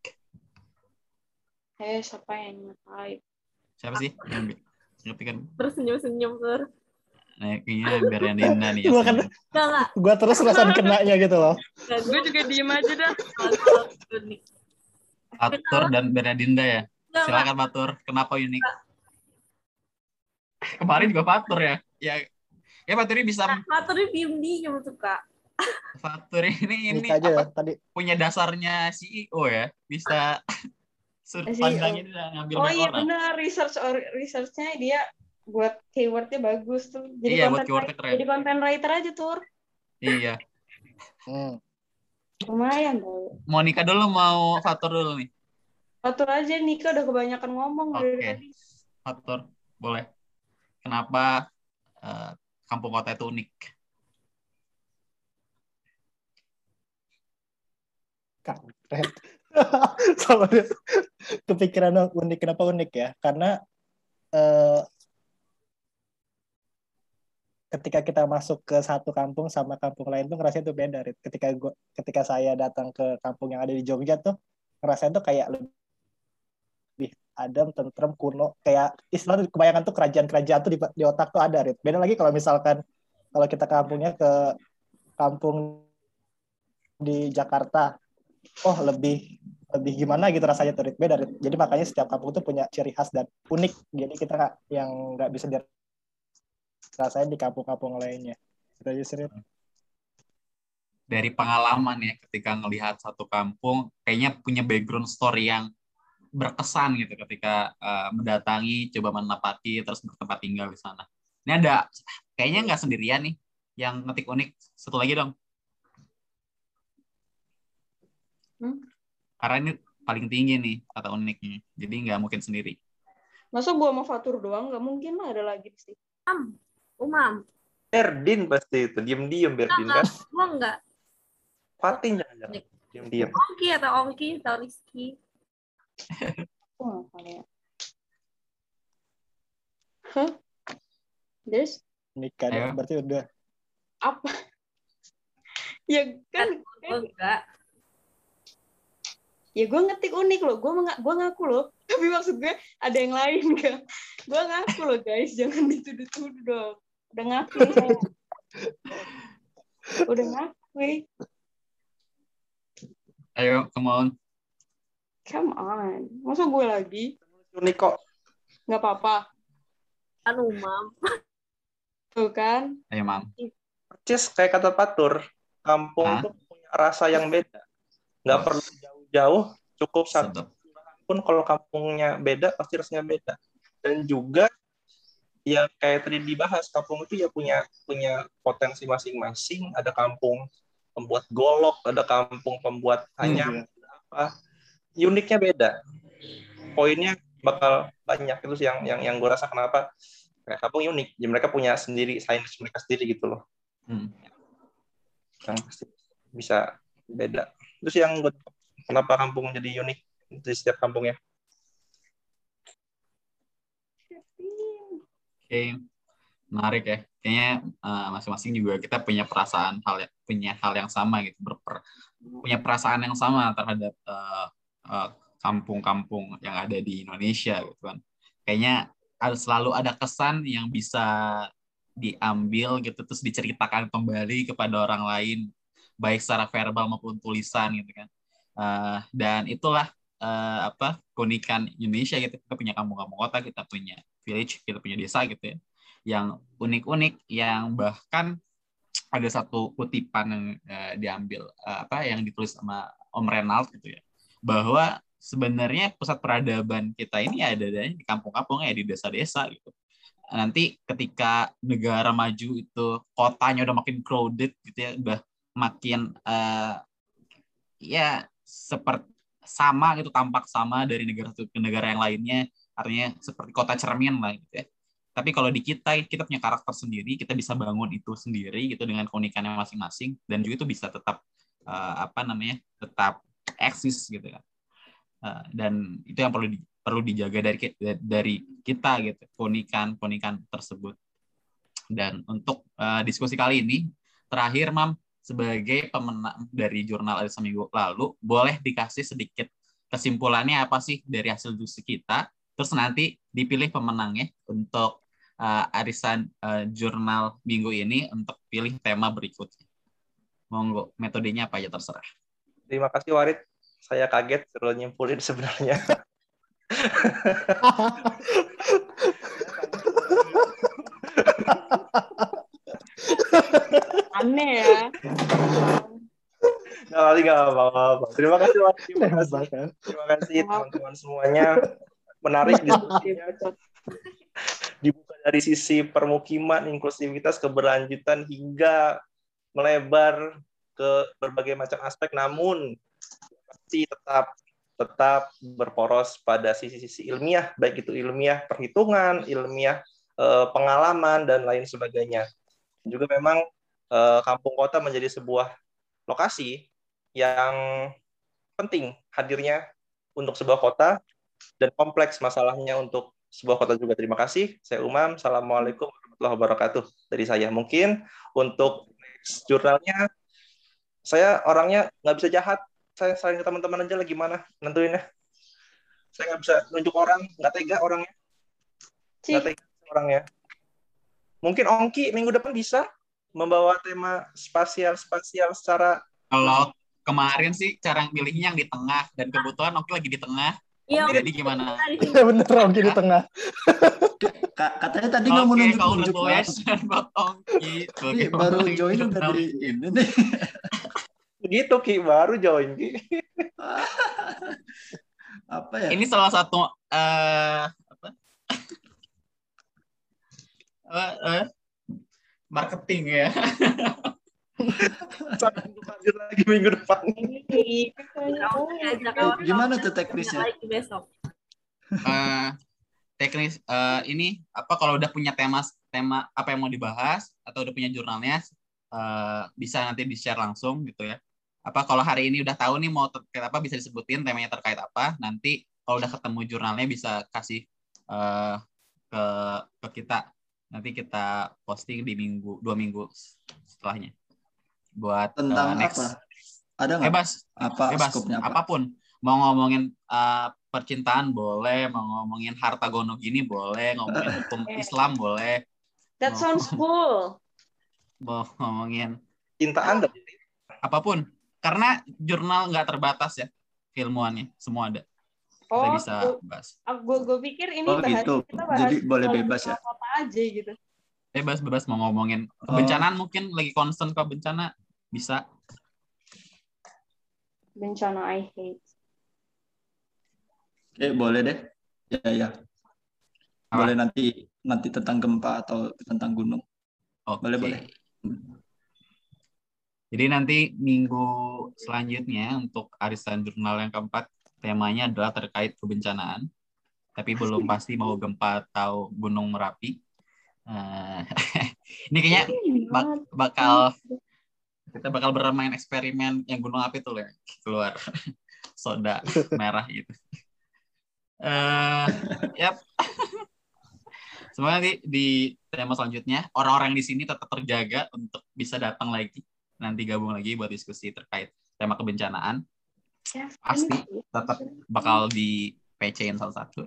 Eh siapa yang ngetik siapa sih yang ngerti kan? Terus senyum senyum ter Nah, kayaknya Bernadina nih. Gue kan, gue terus ngerasain kenanya gitu loh. gue juga diem aja dah. Fatur dan Bernadinda ya. Silakan Fatur. Kenapa unik? Kemarin juga Fatur ya. Ya, ya Fatur ini bisa. Fatur ini diem diem suka. Fatur ini ini aja apa, ya, tadi. punya dasarnya CEO ya. Bisa sudut pandangnya dia ngambil Oh iya benar research or researchnya dia buat keywordnya bagus tuh. Jadi iya, buat keywordnya keren. Jadi content writer aja tuh. Iya. hmm. Lumayan tuh. Mau nikah dulu mau fatur dulu nih? Fatur aja nikah udah kebanyakan ngomong Oke. Okay. Fatur, boleh. Kenapa uh, kampung kota itu unik? Kampret. kepikiran unik kenapa unik ya? Karena uh, ketika kita masuk ke satu kampung sama kampung lain tuh ngerasa itu beda Rit. ketika gua ketika saya datang ke kampung yang ada di Jogja tuh ngerasa itu kayak lebih adem tentrem kuno kayak istilah kebayangan tuh kerajaan-kerajaan tuh di, di otak tuh ada Rit. beda lagi kalau misalkan kalau kita kampungnya ke kampung di Jakarta oh lebih lebih gimana gitu rasanya tuh beda Rit. jadi makanya setiap kampung tuh punya ciri khas dan unik jadi kita gak, yang nggak bisa rasain di kampung-kampung lainnya. Itu aja sering. Dari pengalaman ya, ketika ngelihat satu kampung, kayaknya punya background story yang berkesan gitu ketika uh, mendatangi, coba menapaki, terus bertempat tinggal di sana. Ini ada, kayaknya nggak sendirian nih, yang ngetik unik. Satu lagi dong. Hmm? Karena ini paling tinggi nih kata uniknya, jadi nggak mungkin sendiri. Masa gua mau fatur doang? Nggak mungkin lah ada lagi sih. Umam. Berdin pasti itu, diem-diem Berdin kan? Gua enggak. Fatin jangan Diem-diem. Ongki atau Ongki atau Rizky. oh, ya. Hah? Des? Nikah ya. berarti udah. Apa? ya kan. kan enggak. Ya gue ngetik unik loh, gue gue ngaku loh. Tapi maksud gue ada yang lain kan. Gue ngaku loh guys, jangan dituduh-tuduh dong. Udah ngaku saya. Udah ngaku. Ayo, come on. Come on. Masa gue lagi? Unik kok. Gak apa-apa. Anu, Mam. Tuh kan? Ayo, Mam. Percis kayak kata Patur, kampung Hah? tuh punya rasa yang beda. Nggak oh. perlu jauh-jauh, cukup satu pun kalau kampungnya beda pasti rasanya beda. Dan juga ya kayak tadi dibahas kampung itu ya punya punya potensi masing-masing. Ada kampung pembuat golok ada kampung pembuat hanya hmm. apa uniknya beda. Poinnya bakal banyak itu yang yang yang gue rasa kenapa kayak kampung unik. Jadi mereka punya sendiri sains mereka sendiri gitu loh. Hmm. yang pasti bisa beda. Terus yang gue kenapa kampung jadi unik di setiap kampungnya okay. menarik ya. Kayaknya uh, masing-masing juga kita punya perasaan hal yang punya hal yang sama gitu, berper, punya perasaan yang sama terhadap uh, uh, kampung-kampung yang ada di Indonesia gitu kan. Kayaknya ada, selalu ada kesan yang bisa diambil gitu terus diceritakan kembali kepada orang lain baik secara verbal maupun tulisan gitu kan. Uh, dan itulah uh, apa keunikan Indonesia gitu. Kita punya kampung-kampung kota kita punya village, kita punya desa gitu ya, yang unik-unik, yang bahkan ada satu kutipan yang uh, diambil uh, apa yang ditulis sama Om Renald gitu ya, bahwa sebenarnya pusat peradaban kita ini ada di kampung-kampung ya di desa-desa gitu. Nanti ketika negara maju itu kotanya udah makin crowded gitu ya, udah makin uh, ya seperti sama gitu tampak sama dari negara satu ke negara yang lainnya artinya seperti kota cermin lah gitu ya. Tapi kalau di kita kita punya karakter sendiri kita bisa bangun itu sendiri gitu dengan keunikannya masing-masing dan juga itu bisa tetap uh, apa namanya tetap eksis gitu kan. Uh, dan itu yang perlu di, perlu dijaga dari dari kita gitu keunikan keunikan tersebut. Dan untuk uh, diskusi kali ini terakhir mam sebagai pemenang dari jurnal Alisa Minggu lalu, boleh dikasih sedikit kesimpulannya apa sih dari hasil diskusi kita, terus nanti dipilih pemenangnya untuk uh, arisan uh, jurnal minggu ini untuk pilih tema berikutnya. Monggo, metodenya apa aja terserah. Terima kasih Warid. Saya kaget kalau nyimpulin sebenarnya. Aneh ya. Nggak kali nggak apa-apa. Terima kasih Mas. Terima kasih. Terima kasih teman-teman semuanya. Menarik diskusinya. Dibuka dari sisi permukiman, inklusivitas, keberlanjutan hingga melebar ke berbagai macam aspek. Namun pasti tetap tetap berporos pada sisi-sisi ilmiah, baik itu ilmiah perhitungan, ilmiah eh, pengalaman dan lain sebagainya. Juga memang eh, kampung kota menjadi sebuah lokasi yang penting hadirnya untuk sebuah kota dan kompleks masalahnya untuk sebuah kota juga. Terima kasih. Saya Umam. Assalamualaikum warahmatullahi wabarakatuh. Dari saya mungkin untuk jurnalnya saya orangnya nggak bisa jahat. Saya saling ke teman-teman aja lagi mana nentuinnya. Saya nggak bisa nunjuk orang, nggak tega orangnya. Nggak tega orangnya. Mungkin Ongki minggu depan bisa membawa tema spasial-spasial secara kalau kemarin sih cara milihnya yang di tengah dan kebetulan Oki lagi di tengah. Iya. Jadi gimana? Iya bener Oki di tengah. Katanya tadi nggak mau nunjuk nunjuk buat Oki. Iya, baru join dari ini nih. Begitu Ki baru join Ki. apa ya? Ini salah satu uh, apa? uh, uh, marketing ya. lanjut lagi minggu depan. Gimana tuh teknisnya? Uh, teknis uh, ini apa kalau udah punya tema tema apa yang mau dibahas atau udah punya jurnalnya uh, bisa nanti di share langsung gitu ya. Apa kalau hari ini udah tahu nih mau terkait apa bisa disebutin temanya terkait apa. Nanti kalau udah ketemu jurnalnya bisa kasih uh, ke ke kita nanti kita posting di minggu dua minggu setelahnya. Buat tentang uh, next. apa? Ada nggak? Bebas. Apa bebas. apa? apa pun. Mau ngomongin uh, percintaan boleh mau ngomongin harta gono gini boleh ngomongin hukum Islam boleh. That sounds cool. Mau ngomongin cintaan apa pun. Karena jurnal nggak terbatas ya keilmuannya. Semua ada oh, kita bisa bahas. Gue gue pikir ini oh, bahas, gitu. kita bahas jadi boleh bebas ya. Apa aja gitu. Bebas bebas mau ngomongin kebencanaan oh. mungkin lagi concern ke bencana bisa. Bencana I hate. Oke boleh deh. Ya ya. Apa? Boleh nanti nanti tentang gempa atau tentang gunung. Okay. Boleh boleh. Jadi nanti minggu selanjutnya untuk arisan jurnal yang keempat temanya adalah terkait kebencanaan, tapi belum pasti mau gempa atau gunung merapi. Uh, ini kayaknya bak bakal kita bakal bermain eksperimen yang gunung api tuh ya keluar soda merah gitu. Uh, yap. Semoga nanti di tema selanjutnya orang-orang di sini tetap terjaga untuk bisa datang lagi nanti gabung lagi buat diskusi terkait tema kebencanaan pasti tetap bakal di PC-in salah satu.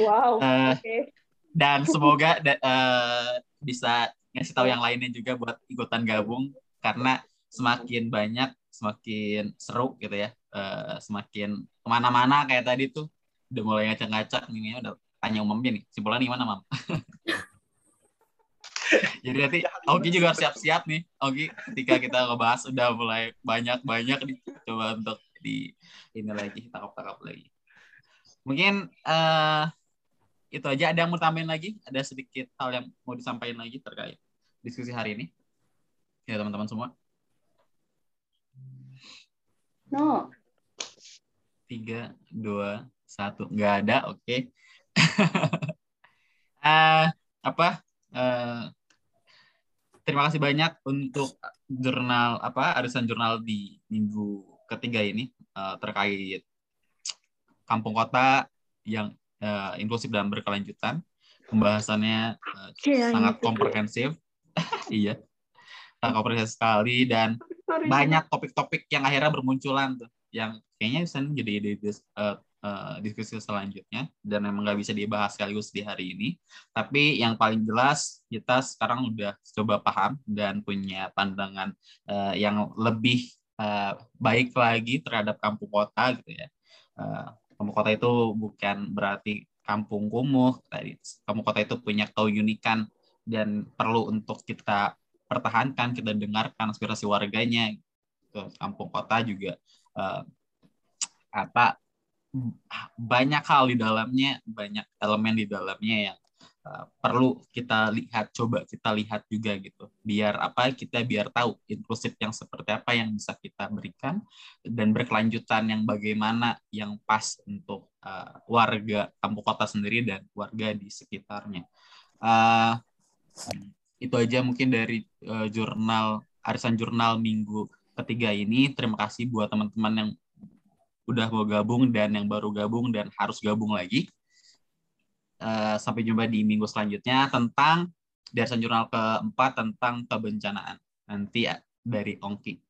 Wow. uh, okay. Dan semoga uh, bisa ngasih tahu yang lainnya juga buat ikutan gabung karena semakin banyak semakin seru gitu ya. Uh, semakin ke mana-mana kayak tadi tuh udah mulai ngacak-ngacak ini udah tanya umumnya nih. Simpulan gimana, Mam? Jadi nanti Ogi juga harus siap-siap nih. Ogi ketika kita ngebahas udah mulai banyak-banyak nih coba untuk di ini lagi tangkap-tangkap lagi. Mungkin uh, itu aja ada yang mau tambahin lagi? Ada sedikit hal yang mau disampaikan lagi terkait diskusi hari ini? Ya teman-teman semua. No. Tiga, dua, satu. Nggak ada, oke. Okay. uh, apa? Uh, terima kasih banyak untuk jurnal apa arisan jurnal di minggu ketiga ini uh, terkait kampung kota yang uh, inklusif dan berkelanjutan. Pembahasannya uh, sangat gitu. komprehensif. iya. Sangat komprehensif sekali dan banyak topik-topik yang akhirnya bermunculan tuh yang kayaknya bisa jadi ide uh, uh, diskusi selanjutnya dan memang nggak bisa dibahas sekaligus di hari ini. Tapi yang paling jelas kita sekarang udah coba paham dan punya pandangan uh, yang lebih uh, baik lagi terhadap kampung kota gitu ya. Uh, kampung kota itu bukan berarti kampung kumuh. Tadi kampung kota itu punya keunikan dan perlu untuk kita pertahankan, kita dengarkan aspirasi warganya. Kampung kota juga uh, apa banyak hal di dalamnya, banyak elemen di dalamnya yang uh, perlu kita lihat, coba kita lihat juga gitu. Biar apa kita biar tahu inklusif yang seperti apa yang bisa kita berikan dan berkelanjutan yang bagaimana yang pas untuk uh, warga kampung kota sendiri dan warga di sekitarnya. Uh, itu aja mungkin dari uh, jurnal arisan jurnal minggu ketiga ini. Terima kasih buat teman-teman yang udah mau gabung dan yang baru gabung dan harus gabung lagi. Uh, sampai jumpa di minggu selanjutnya tentang dasar jurnal keempat tentang kebencanaan. Nanti ya, dari Ongki.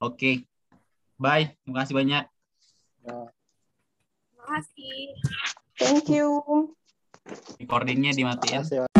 Oke, okay. bye. Terima kasih banyak. Terima kasih. Thank you. Recordingnya dimatiin.